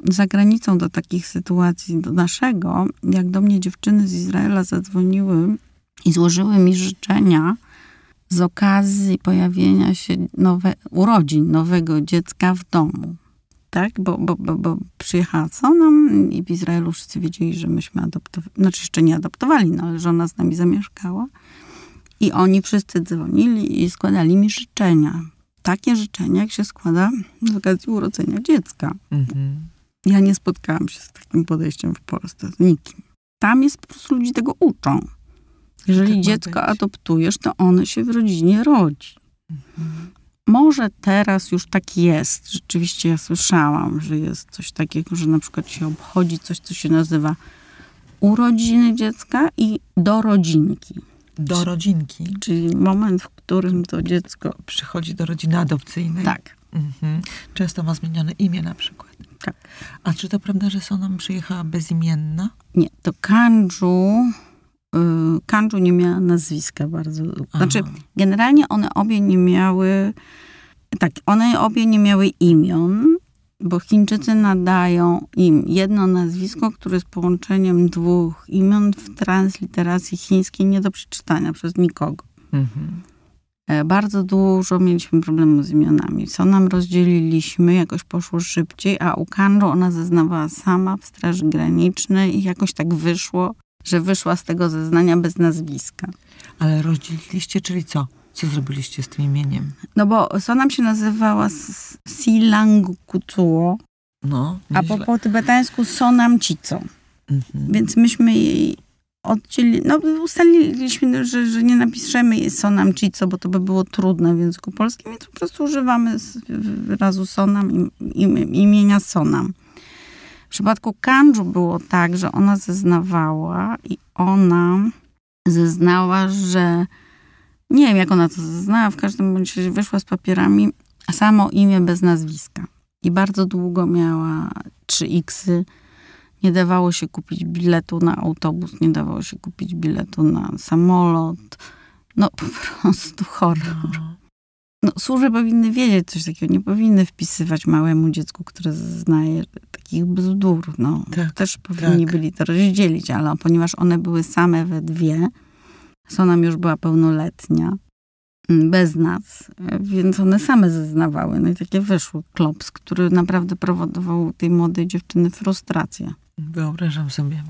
za granicą do takich sytuacji, do naszego. Jak do mnie dziewczyny z Izraela zadzwoniły i złożyły mi życzenia z okazji pojawienia się nowe, urodzin nowego dziecka w domu. Tak, bo, bo, bo, bo przyjechała co nam i w Izraelu wszyscy wiedzieli, że myśmy adoptowali, znaczy jeszcze nie adoptowali, no ale żona z nami zamieszkała. I oni wszyscy dzwonili i składali mi życzenia. Takie życzenia, jak się składa z okazji urodzenia dziecka. Mhm. Ja nie spotkałam się z takim podejściem w Polsce, z nikim. Tam jest po prostu ludzi tego uczą. Jeżeli Tak dziecko być. adoptujesz, to ono się w rodzinie rodzi. Mhm. Może teraz już tak jest. Rzeczywiście ja słyszałam, że jest coś takiego, że na przykład się obchodzi coś, co się nazywa urodziny dziecka i dorodzinki. Do rodzinki. Czyli moment, w którym to dziecko. Przychodzi do rodziny adopcyjnej. Tak. Mhm. Często ma zmienione imię na przykład. Tak. A czy to prawda, że Sonam przyjechała bezimienna? Nie, to Kanju. Y, Kanju nie miała nazwiska bardzo. Znaczy, Aha. generalnie one obie nie miały. Tak, one obie nie miały imion, bo Chińczycy nadają im jedno nazwisko, które jest połączeniem dwóch imion w transliteracji chińskiej nie do przeczytania przez nikogo. Mhm. E, Bardzo dużo mieliśmy problemów z imionami. Co nam rozdzieliliśmy, jakoś poszło szybciej, a u Kanro ona zeznawała sama w Straży Granicznej i jakoś tak wyszło, że wyszła z tego zeznania bez nazwiska. Ale rozdzieliliście, czyli co? Co zrobiliście z tym imieniem? No bo Sonam się nazywała Silang Kutuo, No, a po, po tybetańsku Sonam Chico. Mhm. Więc myśmy jej oddzielili, no ustaliliśmy, że, że nie napiszemy jej Sonam Chico, bo to by było trudne w języku polskim, więc po prostu używamy wyrazu Sonam im, im, imienia Sonam. Przypadku Kanju było tak, że ona zeznawała i ona zeznała, że nie wiem jak ona to zeznała, w każdym razie wyszła z papierami samo imię bez nazwiska. I bardzo długo miała trzy xy. Nie dawało się kupić biletu na autobus, nie dawało się kupić biletu na samolot. No po prostu horror. No. No, służby powinny wiedzieć coś takiego. Nie powinny wpisywać małemu dziecku, które zeznaje takich bzdur. No, Tak, też powinni tak. byli to rozdzielić, ale ponieważ one były same we dwie, Sonam już była pełnoletnia, mm, bez nas, więc one same zeznawały. No i takie wyszło klops, który naprawdę prowokował tej młodej dziewczyny frustrację. Wyobrażam sobie.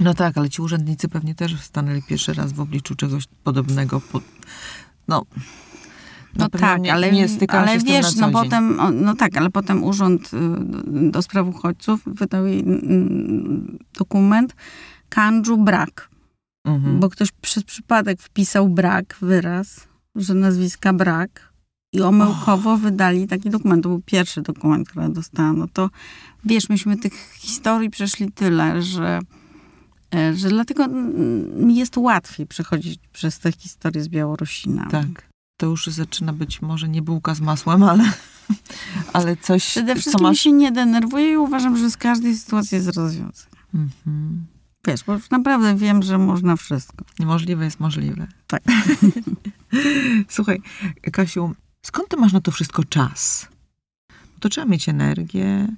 No tak, ale ci urzędnicy pewnie też stanęli pierwszy raz w obliczu czegoś podobnego. Po, no, No pewno tak, nie, ale, nie ale wiesz, no potem, no tak, ale potem Urząd y, do Spraw Uchodźców wydał jej mm, dokument Kanju brak. Mhm. bo ktoś przez przypadek wpisał brak, wyraz, że nazwiska brak i omyłkowo wydali taki dokument. To był pierwszy dokument, który dostałam. No to wiesz, myśmy tych historii przeszli tyle, że, e, że dlatego mm, mi jest łatwiej przechodzić przez te historie z Białorusina. Tak. To już zaczyna być może nie bułka z masłem, ale, ale coś, Przede co wszystkim masz... się nie denerwuję i uważam, że z każdej sytuacji jest rozwiązanie. Mhm. Wiesz, bo już naprawdę wiem, że można wszystko. Niemożliwe jest możliwe. Tak. Słuchaj, Kasiu, skąd ty masz na to wszystko czas? To trzeba mieć energię.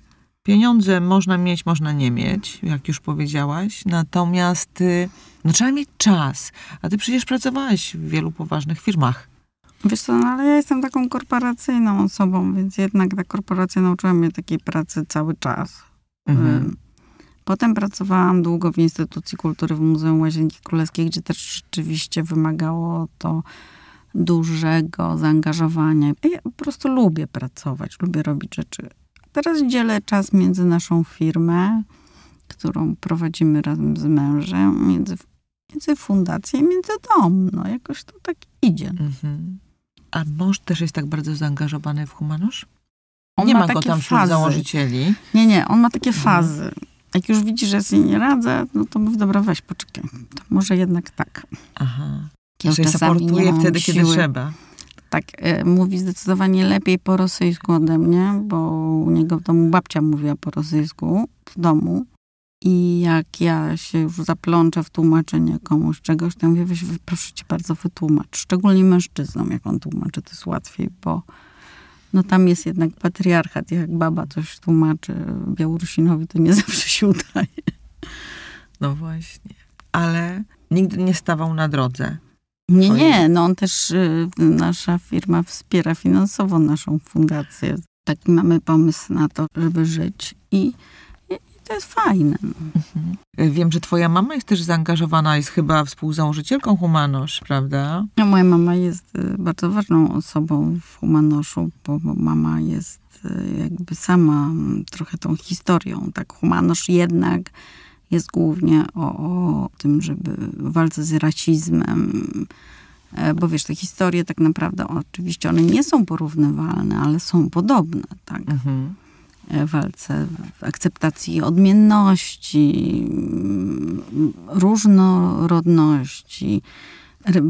Pieniądze można mieć, można nie mieć, jak już powiedziałaś. Natomiast y, no, trzeba mieć czas. A ty przecież pracowałaś w wielu poważnych firmach. Wiesz co, no ale ja jestem taką korporacyjną osobą, więc jednak ta korporacja nauczyła mnie takiej pracy cały czas. Mhm. Potem pracowałam długo w Instytucji Kultury w Muzeum Łazienki Królewskiej, gdzie też rzeczywiście wymagało to dużego zaangażowania. Ja po prostu lubię pracować, lubię robić rzeczy. Teraz dzielę czas między naszą firmę, którą prowadzimy razem z mężem, między, między fundacją i między dom. No jakoś to tak idzie. Mhm. A mąż też jest tak bardzo zaangażowany w humanosz? On nie ma ma go tam wśród założycieli. Nie, nie, on ma takie Mhm. fazy. Jak już widzi, że sobie nie radzę, no to mówi, dobra, weź, poczekaj. To może jednak tak. Aha. Ja nie supportuje wtedy, kiedy siły. trzeba. Tak, e, mówi zdecydowanie lepiej po rosyjsku ode mnie, bo u niego w domu babcia mówiła po rosyjsku w domu. I jak ja się już zaplączę w tłumaczenie komuś czegoś, to ja mówię, weź, proszę cię bardzo, wytłumacz. Szczególnie mężczyznom, jak on tłumaczy, to jest łatwiej, bo no tam jest jednak patriarchat. Jak baba coś tłumaczy Białorusinowi, to nie zawsze się udaje. No właśnie. Ale nigdy nie stawał na drodze. Nie, nie, no on też, y, nasza firma wspiera finansowo naszą fundację. Taki mamy pomysł na to, żeby żyć i to jest fajne. no. Mhm. Wiem, że twoja mama jest też zaangażowana, jest chyba współzałożycielką Humanosz, prawda? No, moja mama jest y, bardzo ważną osobą w Humanoszu, bo, mama jest y, jakby sama mm, trochę tą historią. Tak, Humanosz jednak jest głównie o, o tym, żeby walce z rasizmem, e, bo wiesz, te historie tak naprawdę oczywiście one nie są porównywalne, ale są podobne, tak. Mhm. E, walce w akceptacji odmienności, różnorodności,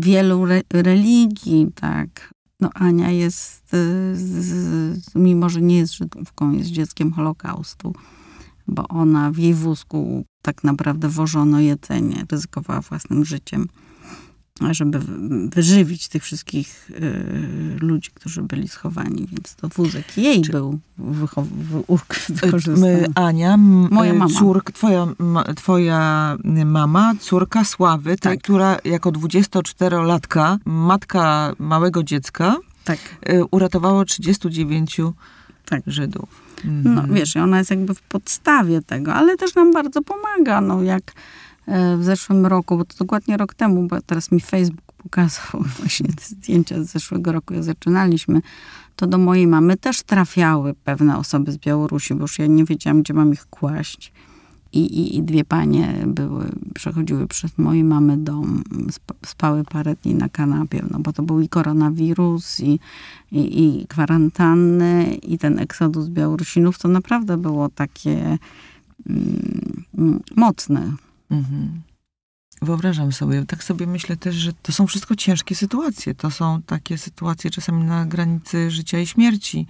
wielu re, religii, tak. No Ania jest, y, z, z, mimo że nie jest Żydówką, jest dzieckiem Holokaustu, bo ona w jej wózku tak naprawdę wożono jedzenie, ryzykowała własnym życiem, żeby wy- wyżywić tych wszystkich y, ludzi, którzy byli schowani, więc to wózek jej Czy- był My, wykorzystany. Ania, Moja e, mama. Córk, twoja, twoja mama, córka Sławy, tej, Tak. która jako 24-latka, matka małego dziecka, Tak, e, uratowała 39 Tak. Żydów. no Mhm. wiesz, i ona jest jakby w podstawie tego, ale też nam bardzo pomaga, no jak w zeszłym roku, bo to dokładnie rok temu, bo teraz mi Facebook pokazał właśnie te zdjęcia z zeszłego roku, jak zaczynaliśmy, to do mojej mamy też trafiały pewne osoby z Białorusi, bo już ja nie wiedziałam, gdzie mam ich kłaść. I, i, I dwie panie były, przechodziły przez mojej mamy dom, sp- spały parę dni na kanapie, no bo to był i koronawirus, i, i, i kwarantanny, i ten eksodus Białorusinów, to naprawdę było takie mm, mm, mocne. Mhm. Wyobrażam sobie, tak sobie myślę też, że to są wszystko ciężkie sytuacje. To są takie sytuacje czasami na granicy życia i śmierci.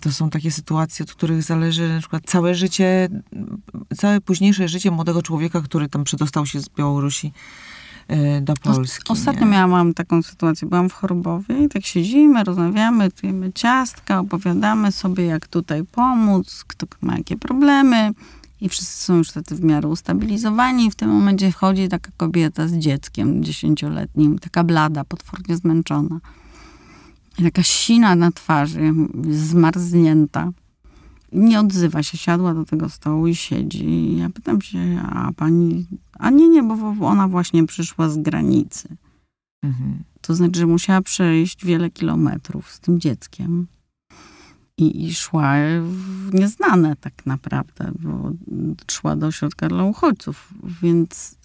To są takie sytuacje, od których zależy na przykład całe życie, całe późniejsze życie młodego człowieka, który tam przedostał się z Białorusi e, do Polski. Ostatnio nie? miałam taką sytuację, byłam w Chorobowie i tak siedzimy, rozmawiamy, tujemy ciastka, opowiadamy sobie, jak tutaj pomóc, kto ma jakie problemy. I wszyscy są już tacy w miarę ustabilizowani. I w tym momencie wchodzi taka kobieta z dzieckiem dziesięcioletnim, taka blada, potwornie zmęczona. I taka sina na twarzy, zmarznięta. Nie odzywa się, siadła do tego stołu i siedzi. I ja pytam się, a pani... A nie, nie, bo ona właśnie przyszła z granicy. Mhm. To znaczy, że musiała przejść wiele kilometrów z tym dzieckiem. I, i szła w nieznane tak naprawdę, bo szła do ośrodka dla uchodźców, więc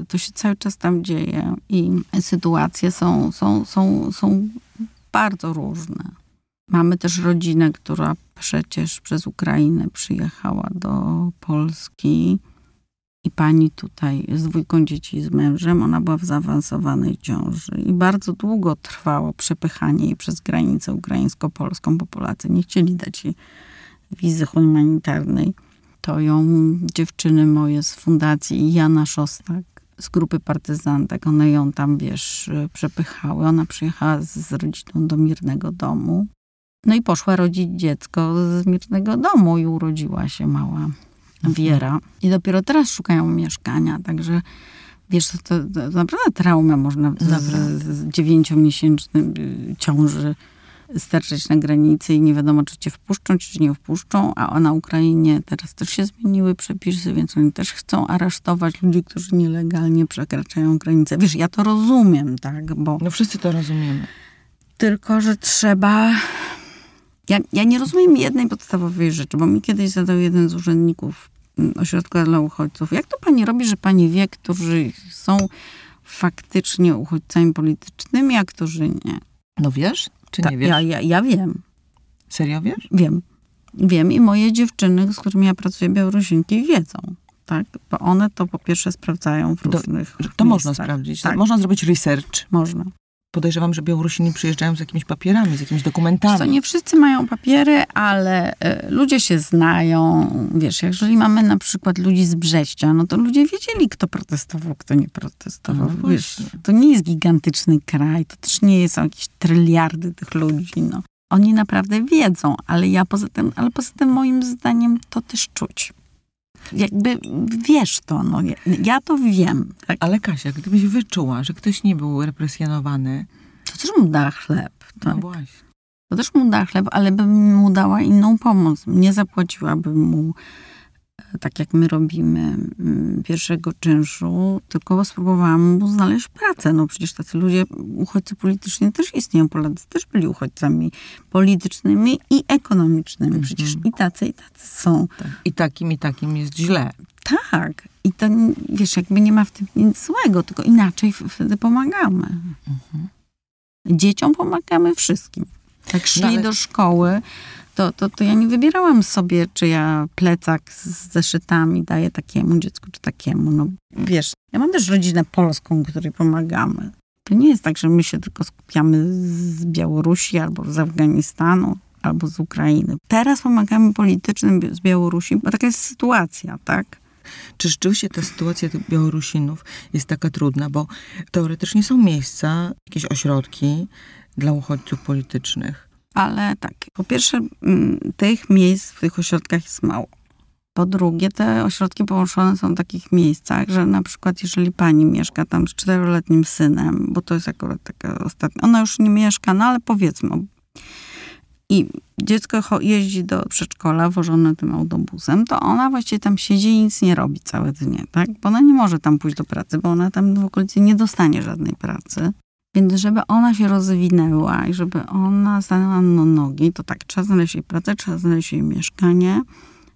y, to się cały czas tam dzieje i sytuacje są, są, są, są bardzo różne. Mamy też rodzinę, która przecież przez Ukrainę przyjechała do Polski i pani tutaj z dwójką dzieci z mężem, ona była w zaawansowanej ciąży i bardzo długo trwało przepychanie jej przez granicę ukraińsko-polską, bo Polacy nie chcieli dać jej wizy humanitarnej. To ją dziewczyny moje z fundacji Jana Szostak z grupy partyzantek, one ją tam, wiesz, przepychały. Ona przyjechała z rodziną do Mirnego Domu. No i poszła rodzić dziecko z Mirnego Domu i urodziła się mała Wiera. I dopiero teraz szukają mieszkania, także wiesz, to, to, to naprawdę traumę można z, z, dziewięciomiesięcznym y, ciąży sterczeć na granicy i nie wiadomo, czy cię wpuszczą, czy nie wpuszczą, a na Ukrainie teraz też się zmieniły przepisy, więc oni też chcą aresztować ludzi, którzy nielegalnie przekraczają granicę. Wiesz, ja to rozumiem, tak, bo... No wszyscy to rozumiemy. Tylko, że trzeba... Ja, ja nie rozumiem jednej podstawowej rzeczy, bo mi kiedyś zadał jeden z urzędników ośrodka dla uchodźców. Jak to pani robi, że pani wie, którzy są faktycznie uchodźcami politycznymi, a którzy nie? No wiesz, czy Ta- nie wiesz? Ja, ja, ja wiem. Serio wiesz? Wiem. Wiem i moje dziewczyny, z którymi ja pracuję, Białorusinki, wiedzą. Tak? Bo one to po pierwsze sprawdzają w różnych To można sprawdzić. Tak, Można zrobić research. można. Podejrzewam, że Białorusini przyjeżdżają z jakimiś papierami, z jakimiś dokumentami. Co, nie wszyscy mają papiery, ale e, ludzie się znają. Wiesz, jeżeli mamy na przykład ludzi z Brześcia, no to ludzie wiedzieli, kto protestował, kto nie protestował. No Wiesz, to nie jest gigantyczny kraj, to też nie są jakieś tryliardy tych ludzi. No. Oni naprawdę wiedzą, ale ja poza tym, ale poza tym moim zdaniem to też czuć. Jakby wiesz to, no. Ja, to wiem. Tak? Ale Kasia, gdybyś wyczuła, że ktoś nie był represjonowany, To też mu da chleb. Tak? no właśnie. To też mu da chleb, ale bym mu dała inną pomoc. Nie zapłaciłabym mu, tak jak my robimy, mm, pierwszego czynszu, tylko spróbowałam mu znaleźć pracę. No przecież tacy ludzie, uchodźcy polityczni też istnieją. Polacy też byli uchodźcami politycznymi i ekonomicznymi. Przecież i tacy, i tacy są. Tak. I takim, i takim jest źle. Tak. I to, wiesz, jakby nie ma w tym nic złego, tylko inaczej wtedy pomagamy. Dzieciom pomagamy wszystkim. Szli No ale- do szkoły, to, to, to ja nie wybierałam sobie, czy ja plecak z zeszytami daję takiemu dziecku, czy takiemu. No wiesz, ja mam też rodzinę polską, której pomagamy. To nie jest tak, że my się tylko skupiamy z Białorusi albo z Afganistanu albo z Ukrainy. Teraz pomagamy politycznym z Białorusi, bo taka jest sytuacja, tak? Czy rzeczywiście ta sytuacja tych Białorusinów jest taka trudna, bo teoretycznie są miejsca, jakieś ośrodki dla uchodźców politycznych. Ale tak, po pierwsze, mm, tych miejsc w tych ośrodkach jest mało. Po drugie, te ośrodki połączone są w takich miejscach, że na przykład jeżeli pani mieszka tam z czteroletnim synem, bo to jest akurat taka ostatnia, ona już nie mieszka, no ale powiedzmy, i dziecko jeździ do przedszkola wożone tym autobusem, to ona właściwie tam siedzi i nic nie robi całe dnie, tak? Bo ona nie może tam pójść do pracy, bo ona tam w okolicy nie dostanie żadnej pracy. Więc żeby ona się rozwinęła i żeby ona stanęła na nogi, to tak, trzeba znaleźć jej pracę, trzeba znaleźć jej mieszkanie,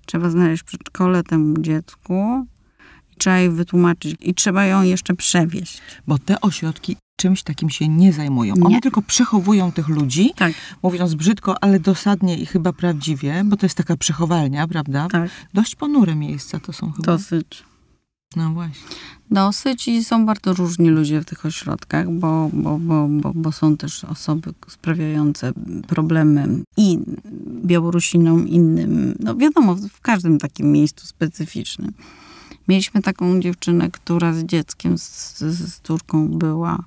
trzeba znaleźć przedszkole temu dziecku, i trzeba jej wytłumaczyć i trzeba ją jeszcze przewieźć. Bo te ośrodki czymś takim się nie zajmują. Nie. One tylko przechowują tych ludzi, Tak, mówiąc brzydko, ale dosadnie i chyba prawdziwie, bo to jest taka przechowalnia, prawda? tak, Dość ponure miejsca to są chyba. dosyć. No właśnie. Dosyć i są bardzo różni ludzie w tych ośrodkach, bo, bo, bo, bo, bo są też osoby sprawiające problemy i Białorusinom, innym. No wiadomo, w- każdym takim miejscu specyficznym. Mieliśmy taką dziewczynę, która z dzieckiem, z, z, córką była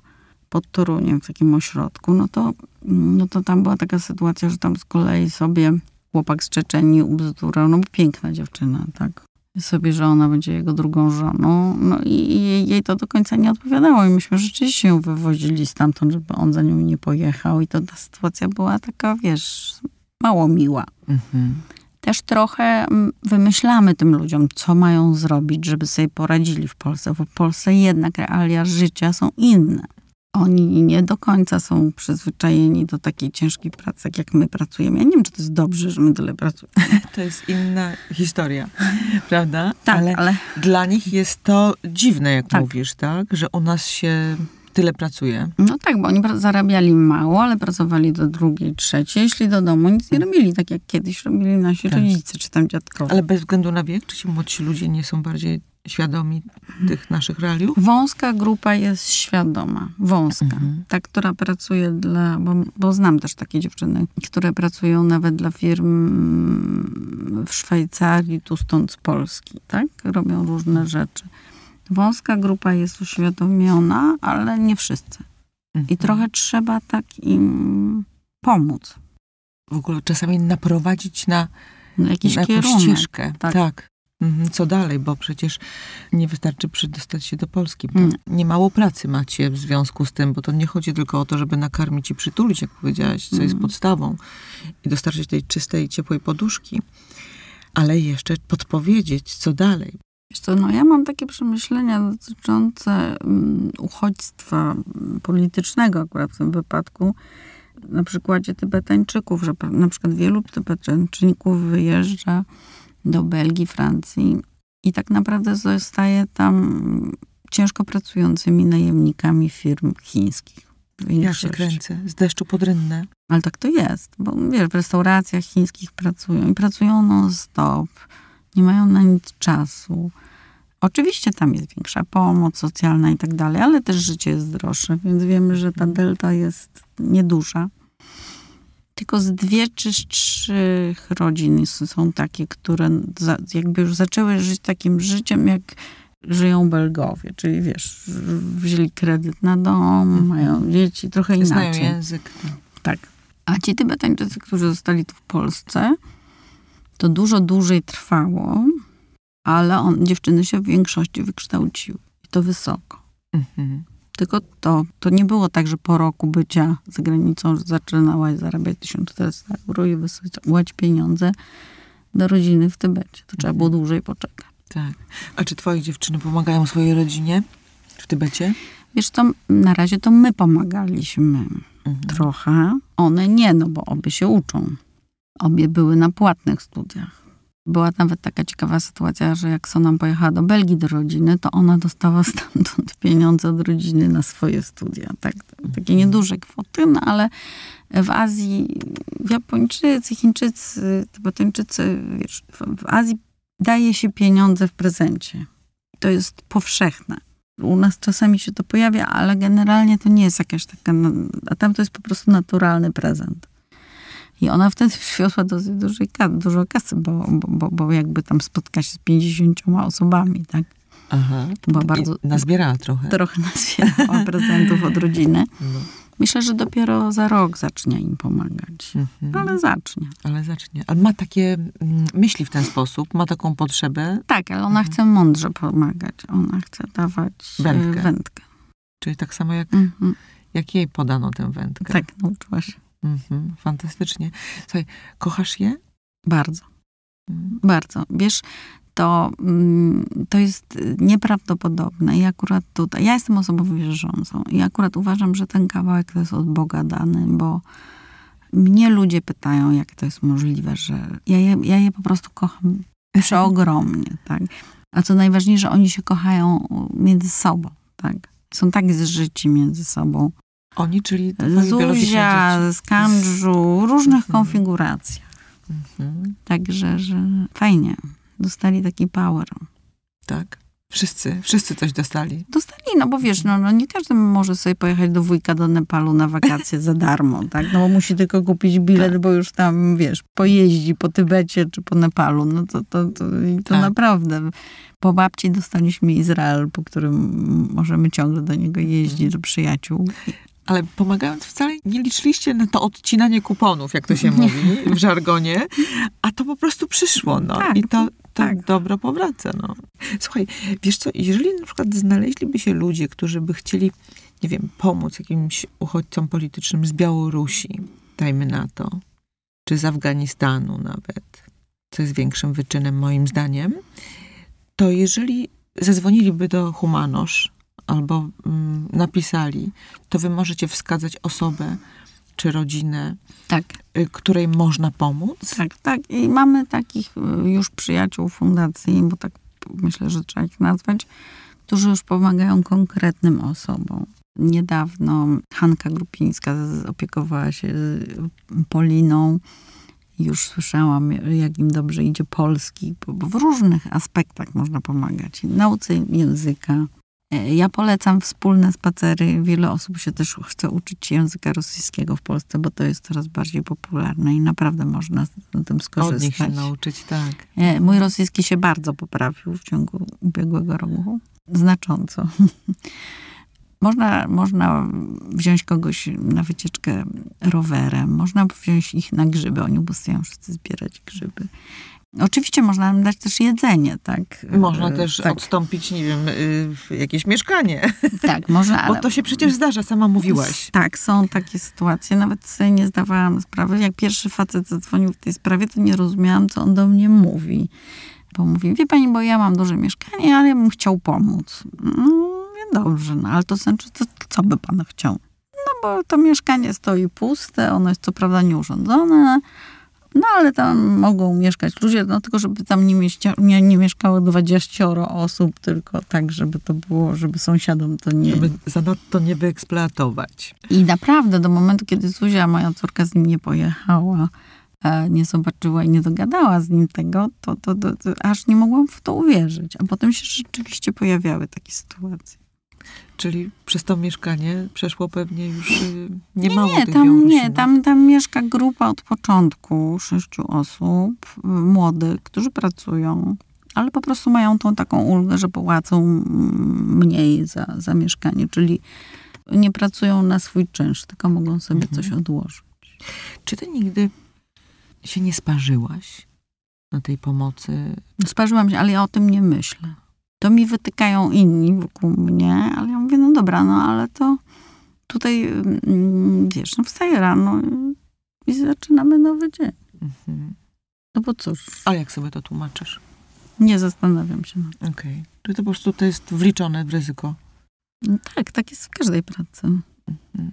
pod Toruniem w takim ośrodku. No to, no to tam była taka sytuacja, że tam z kolei sobie chłopak z Czeczenii ubzdurał, no piękna dziewczyna, tak? Sobie, że ona będzie jego drugą żoną. No i jej to do końca nie odpowiadało. I myśmy rzeczywiście ją wywozili stamtąd, żeby on za nią nie pojechał. I to ta sytuacja była taka, wiesz, mało miła. Mhm. Też trochę mm, wymyślamy tym ludziom, co mają zrobić, żeby sobie poradzili w Polsce, bo w Polsce jednak realia życia są inne. Oni nie do końca są przyzwyczajeni do takiej ciężkiej pracy, jak, jak my pracujemy. Ja nie wiem, czy to jest dobrze, że my tyle pracujemy. To jest inna historia, prawda? Tak, ale, ale dla nich jest to dziwne, jak Tak. mówisz, tak? Że u nas się tyle pracuje. No tak, bo oni zarabiali mało, ale pracowali do drugiej, trzeciej, szli do domu, nic nie robili, tak jak kiedyś robili nasi Tak. rodzice czy tam dziadkowie. Ale bez względu na wiek, czy ci młodsi ludzie nie są bardziej świadomi tych naszych realiów? Wąska grupa jest świadoma, wąska. Mhm. Ta, która pracuje dla, bo, bo znam też takie dziewczyny, które pracują nawet dla firm w Szwajcarii, tu stąd z Polski, tak? Robią różne rzeczy. Wąska grupa jest uświadomiona, ale nie wszyscy. I Mhm. trochę trzeba tak im pomóc. W ogóle czasami naprowadzić na, Na jakiś na jakąś kierunek. ścieżkę. tak. tak. Mhm, Co dalej, bo przecież nie wystarczy przedostać się do Polski. Nie. Niemało pracy macie w związku z tym, bo to nie chodzi tylko o to, żeby nakarmić i przytulić, jak powiedziałaś, co jest Mhm. podstawą i dostarczyć tej czystej, ciepłej poduszki, ale jeszcze podpowiedzieć, co dalej. Wiesz co, no ja mam takie przemyślenia dotyczące mm, uchodźstwa mm, politycznego akurat w tym wypadku. Na przykładzie Tybetańczyków, że na przykład wielu Tybetańczyków wyjeżdża do Belgii, Francji i tak naprawdę zostaje tam ciężko pracującymi najemnikami firm chińskich. Ja się kręcę, z deszczu pod rynnę. Ale tak to jest, bo wiesz, w restauracjach chińskich pracują i pracują non-stop, nie mają na nic czasu. Oczywiście tam jest większa pomoc socjalna i tak dalej, ale też życie jest droższe, więc wiemy, że ta delta jest nieduża. Tylko z dwie czy z trzech rodzin są takie, które za, jakby już zaczęły żyć takim życiem, jak żyją Belgowie. Czyli wiesz, wzięli kredyt na dom, mają dzieci, trochę inaczej. Znają język. tak. Tak. A ci Tybetańczycy, którzy zostali tu w Polsce, to dużo dłużej trwało, ale on, dziewczyny się w większości wykształciły. I to wysoko. Mhm. Tylko to, to nie było tak, że po roku bycia za granicą zaczynałaś zarabiać 1400 euro i wysyłać pieniądze do rodziny w Tybecie. To trzeba było dłużej poczekać. Tak. A czy twoje dziewczyny pomagają swojej rodzinie w Tybecie? Wiesz co, na razie to my pomagaliśmy. Mhm. trochę. One nie, no bo obie się uczą. Obie były na płatnych studiach. Była nawet taka ciekawa sytuacja, że jak Sonam pojechała do Belgii do rodziny, to ona dostała stamtąd pieniądze od rodziny na swoje studia. Tak, takie nieduże kwoty, no ale w Azji Japończycy, Chińczycy, Tybetańczycy, wiesz, w, w Azji daje się pieniądze w prezencie. To jest powszechne. U nas czasami się to pojawia, ale generalnie to nie jest jakaś taka, no, a tam to jest po prostu naturalny prezent. I ona wtedy przywiozła dosyć dużej, dużo kasy, bo, bo, bo, jakby tam spotka się z 50 osobami, tak? Aha. Była bardzo, nazbierała trochę. trochę nazwierała prezentów od rodziny. No. Myślę, że dopiero za rok zacznie im pomagać. Mhm. Ale zacznie. Ale zacznie. Ale ma takie mm, myśli w ten sposób, ma taką potrzebę, Tak, ale ona chce mądrze pomagać. Ona chce dawać e, Wędkę. wędkę. czyli tak samo jak, Mhm. jak jej podano tę wędkę. Tak, nauczyła się. Mhm. Fantastycznie. Słuchaj, kochasz je? Bardzo. Bardzo. Wiesz, to, mm, to jest nieprawdopodobne. I akurat tutaj, ja jestem osobą wierzącą i akurat uważam, że ten kawałek to jest od Boga dany, bo mnie ludzie pytają, jak to jest możliwe, że ja je, ja je po prostu kocham przeogromnie, tak? A co najważniejsze, oni się kochają między sobą, tak? Są tak zżyci między sobą. Oni, czyli Zuzia, z Kandżu, różnych Mhm. konfiguracjach. Mhm. Także, że fajnie. Dostali taki power. Tak. Wszyscy, wszyscy coś dostali. Dostali, no bo wiesz, no, no nie każdy może sobie pojechać do wujka do Nepalu na wakacje za darmo, tak? No bo musi tylko kupić bilet, bo już tam, wiesz, pojeździ po Tybecie czy po Nepalu. No to, to, to, to Tak. naprawdę. Po babci dostaliśmy Izrael, po którym możemy ciągle do niego jeździć, do przyjaciół. Ale pomagając wcale nie liczyliście na to odcinanie kuponów, jak to się mówi w żargonie, a to po prostu przyszło, no. Tak, I to, to tak. dobro powraca, no. Słuchaj, wiesz co, jeżeli na przykład znaleźliby się ludzie, którzy by chcieli, nie wiem, pomóc jakimś uchodźcom politycznym z Białorusi, dajmy na to, czy z Afganistanu nawet, co jest większym wyczynem moim zdaniem, to jeżeli zadzwoniliby do Humanosz albo mm, napisali, to wy możecie wskazać osobę czy rodzinę, Tak, y, której można pomóc? tak, tak. I mamy takich y, już przyjaciół fundacji, bo tak myślę, że trzeba ich nazwać, którzy już pomagają konkretnym osobom. Niedawno Hanka Grupińska opiekowała się y, Poliną. Już słyszałam, jak im dobrze idzie polski, bo w różnych aspektach można pomagać. Nauce języka. E, Ja polecam wspólne spacery. Wiele osób się też chce uczyć języka rosyjskiego w Polsce, bo to jest coraz bardziej popularne i naprawdę można na tym Od skorzystać. nich się nauczyć, tak. E, Mój rosyjski się bardzo poprawił w ciągu ubiegłego roku. Znacząco. Można, można wziąć kogoś na wycieczkę rowerem, można wziąć ich na grzyby. Oni ubostają wszyscy zbierać grzyby. Oczywiście można im dać też jedzenie, tak? Można E, też tak, odstąpić, nie wiem, y, jakieś mieszkanie. tak, można, Bo ale to się przecież zdarza, sama mówiłaś. Tak, są takie sytuacje. Nawet sobie nie zdawałam sprawy. Jak pierwszy facet zadzwonił w tej sprawie, to nie rozumiałam, co on do mnie mówi. Bo mówi, wie pani, bo ja mam duże mieszkanie, ale ja bym chciał pomóc. No, dobrze, no ale to znaczy, co, co by pan chciał? No bo to mieszkanie stoi puste, ono jest co prawda nieurządzone, no ale tam mogą mieszkać ludzie, no tylko żeby tam nie, mieścia, nie, nie mieszkało 20 osób, tylko tak, żeby to było, żeby sąsiadom to nie, Żeby zanadto nie wyeksploatować. i naprawdę do momentu, kiedy Zuzia, moja córka, z nim nie pojechała, e, nie zobaczyła i nie dogadała z nim tego, to, to, to, to aż nie mogłam w to uwierzyć. A potem się rzeczywiście pojawiały takie sytuacje. Czyli przez to mieszkanie przeszło pewnie już y, niemało Nie, tych tam, nie, tam, tam mieszka grupa od początku, sześciu osób, y, młodych, którzy pracują, ale po prostu mają tą taką ulgę, że płacą mniej za, za mieszkanie, czyli nie pracują na swój czynsz, tylko mogą sobie Mhm. coś odłożyć. Czy ty nigdy się nie sparzyłaś na tej pomocy? Sparzyłam się, ale ja o tym nie myślę. To mi wytykają inni wokół mnie, ale ja mówię, no dobra, no ale to tutaj, mm, wiesz, no wstaję rano i zaczynamy nowy dzień. Mhm. No bo cóż, Ale jak sobie to tłumaczysz? nie zastanawiam się nad tym. Okej. Czyli to po prostu to jest wliczone w ryzyko. No tak, tak jest w każdej pracy. Mhm.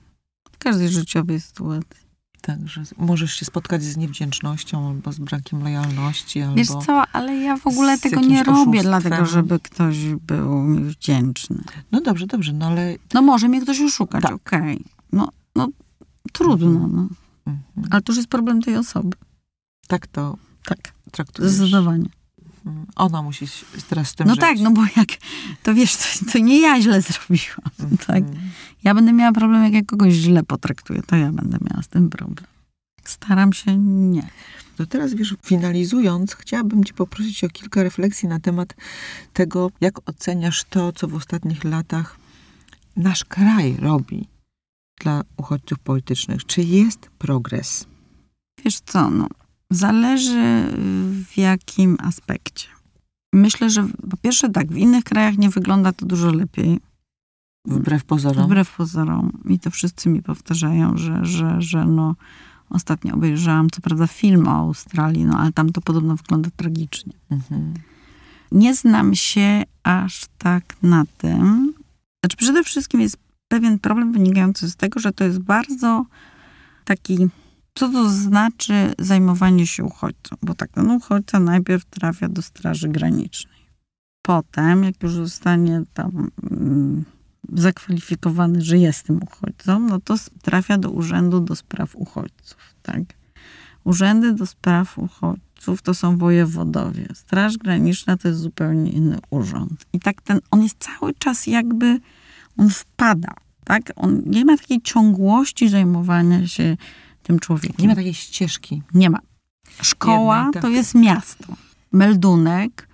W każdej życiowej sytuacji. Tak, że możesz się spotkać z niewdzięcznością albo z brakiem lojalności, albo... Wiesz co, ale ja w ogóle tego nie robię, oszustwem. dlatego żeby ktoś był mi wdzięczny. No dobrze, dobrze, no ale... No może mnie ktoś oszukać, Tak. okej. No, no trudno, no. Mhm. Ale to już jest problem tej osoby. Tak to Tak, traktujesz. zdecydowanie. Mhm. Ona musi teraz z tym No żyć. tak, no bo jak, to wiesz, to, to nie ja źle zrobiłam, tak? Mhm. Ja będę miała problem, jak ja kogoś źle potraktuję, to ja będę miała z tym problem. Staram się nie. No teraz wiesz, finalizując, chciałabym cię poprosić o kilka refleksji na temat tego, jak oceniasz to, co w ostatnich latach nasz kraj robi dla uchodźców politycznych. Czy jest progres? Wiesz co, no, zależy w jakim aspekcie. Myślę, że po pierwsze tak, w innych krajach nie wygląda to dużo lepiej, Wbrew pozorom. wbrew pozorom. I to wszyscy mi powtarzają, że, że, że no, ostatnio obejrzałam, co prawda film o Australii, no ale tam to podobno wygląda tragicznie. Mhm. Nie znam się aż tak na tym. Znaczy, przede wszystkim jest pewien problem wynikający z tego, że to jest bardzo taki. Co to znaczy zajmowanie się uchodźcą? Bo tak, no uchodźca najpierw trafia do Straży Granicznej. Potem, jak już zostanie tam mm, zakwalifikowany, że jest tym uchodźcą, no to trafia do Urzędu do Spraw Uchodźców, tak? Urzędy do Spraw Uchodźców to są wojewodowie. Straż Graniczna to jest zupełnie inny urząd. I tak ten, on jest cały czas jakby, on wpada, tak? On nie ma takiej ciągłości zajmowania się tym człowiekiem. Nie ma takiej ścieżki. Nie ma. Szkoła Jednej, tak. to jest miasto. Meldunek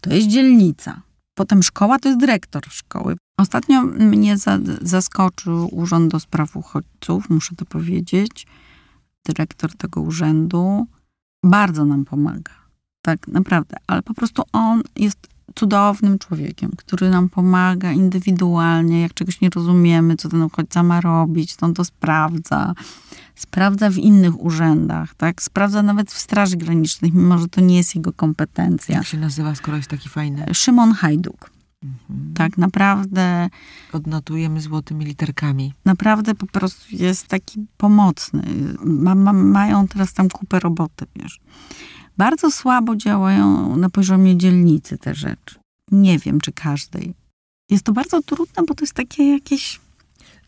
to jest dzielnica. Potem szkoła to jest dyrektor szkoły. Ostatnio mnie za, zaskoczył Urząd do Spraw Uchodźców, muszę to powiedzieć. Dyrektor tego urzędu bardzo nam pomaga. Tak, naprawdę. Ale po prostu on jest cudownym człowiekiem, który nam pomaga indywidualnie. Jak czegoś nie rozumiemy, co ten uchodźca ma robić, to on to sprawdza sprawdza w innych urzędach, tak? Sprawdza nawet w Straży Granicznej, mimo że to nie jest jego kompetencja. Jak się nazywa, skoro jest taki fajny? Szymon Hajduk. Mhm. Tak naprawdę, Odnotujemy złotymi literkami. naprawdę po prostu jest taki pomocny. Ma, ma, mają teraz tam kupę roboty, wiesz. Bardzo słabo działają na poziomie dzielnicy te rzeczy. Nie wiem, czy każdej. Jest to bardzo trudne, bo to jest takie jakieś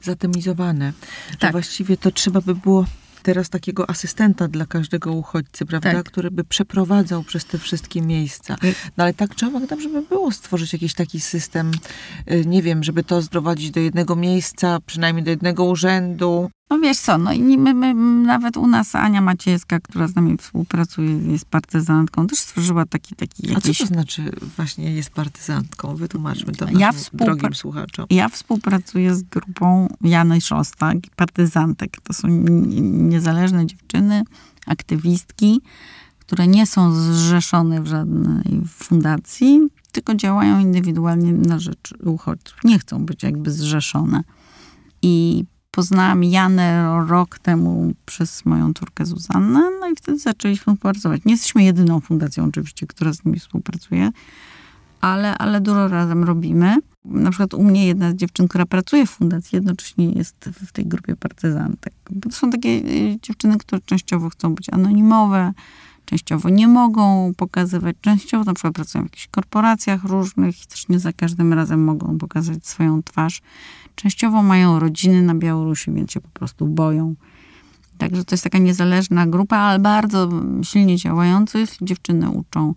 Zatymizowane. To Tak. właściwie to trzeba by było teraz takiego asystenta dla każdego uchodźcy, prawda? Tak. Który by przeprowadzał przez te wszystkie miejsca. No ale tak trzeba dobrze by było stworzyć jakiś taki system, y, nie wiem, żeby to sprowadzić do jednego miejsca, przynajmniej do jednego urzędu. No wiesz co, no i my, my, nawet u nas Ania Maciejska, która z nami współpracuje, jest partyzantką, też stworzyła taki, taki A co jakiś... to znaczy właśnie jest partyzantką? Wytłumaczmy to Ja naszym współpra- drogim słuchaczom. Ja współpracuję z grupą Jany Szostak, partyzantek. To są niezależne dziewczyny, aktywistki, które nie są zrzeszone w żadnej fundacji, tylko działają indywidualnie na rzecz uchodźców. Nie chcą być jakby zrzeszone. I poznałam Janę rok temu przez moją córkę Zuzannę, no i wtedy zaczęliśmy współpracować. Nie jesteśmy jedyną fundacją oczywiście, która z nimi współpracuje, ale, ale dużo razem robimy. Na przykład u mnie jedna dziewczyn, która pracuje w fundacji, jednocześnie jest w tej grupie partyzantek. Bo to są takie y, dziewczyny, które częściowo chcą być anonimowe, częściowo nie mogą pokazywać, częściowo na przykład pracują w jakichś korporacjach różnych i też nie za każdym razem mogą pokazać swoją twarz. Częściowo mają rodziny na Białorusi, więc się po prostu boją. Także to jest taka niezależna grupa, ale bardzo silnie działająca. Dziewczyny uczą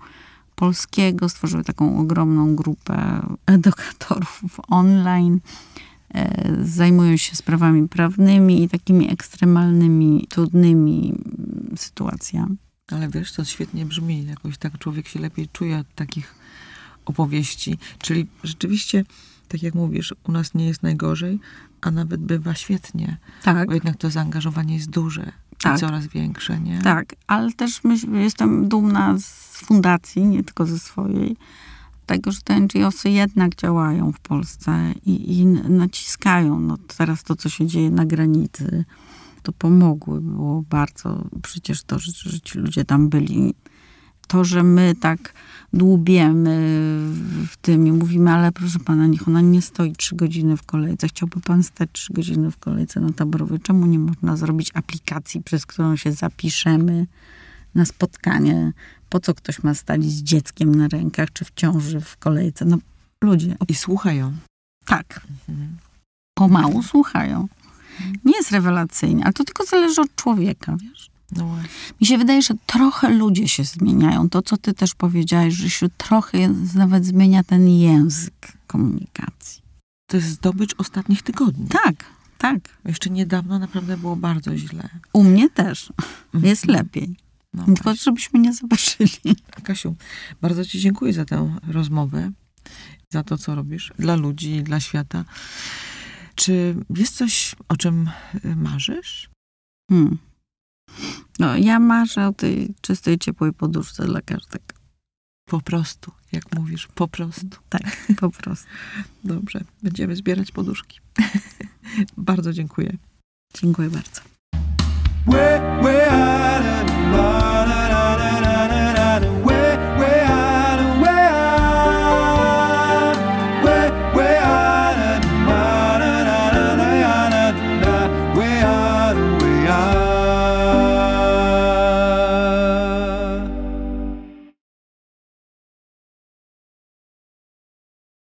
polskiego, stworzyły taką ogromną grupę edukatorów online. E, Zajmują się sprawami prawnymi i takimi ekstremalnymi, trudnymi mm, sytuacjami. Ale wiesz, to świetnie brzmi. Jakoś tak człowiek się lepiej czuje od takich opowieści. Czyli rzeczywiście, tak jak mówisz, u nas nie jest najgorzej, a nawet bywa świetnie. Tak, Bo jednak to zaangażowanie jest duże Tak. i coraz większe, nie? tak, ale też jestem dumna z fundacji, nie tylko ze swojej, tego, że te NGOsy jednak działają w Polsce i, i naciskają. No teraz to, co się dzieje na granicy, to pomogły. Było bardzo przecież to, że, że ci ludzie tam byli. To, że my tak dłubiemy w- tym i mówimy, ale proszę pana, niech ona nie stoi trzy godziny w kolejce. Chciałby pan stać trzy godziny w kolejce na taborowie. Czemu nie można zrobić aplikacji, przez którą się zapiszemy na spotkanie? Po co ktoś ma stać z dzieckiem na rękach, czy w ciąży w kolejce? No ludzie, I słuchają. tak, Mhm. pomału słuchają. Nie jest rewelacyjnie, ale to tylko zależy od człowieka, wiesz. No. Mi się wydaje, że trochę ludzie się zmieniają. To, co ty też powiedziałeś, że się trochę nawet zmienia ten język komunikacji. To jest zdobycz ostatnich tygodni. Tak, tak. Jeszcze niedawno naprawdę było bardzo źle. U mnie też jest Mhm. lepiej. No Tylko właśnie. żebyśmy nie zobaczyli. Kasiu, bardzo ci dziękuję za tę rozmowę, za to, co robisz dla ludzi dla świata. Czy jest coś, o czym y, marzysz? Hmm. No, ja marzę o tej czystej, ciepłej poduszce dla każdego. Po prostu, jak mówisz, po prostu. Tak, po prostu. Dobrze, będziemy zbierać poduszki. bardzo dziękuję. Dziękuję bardzo.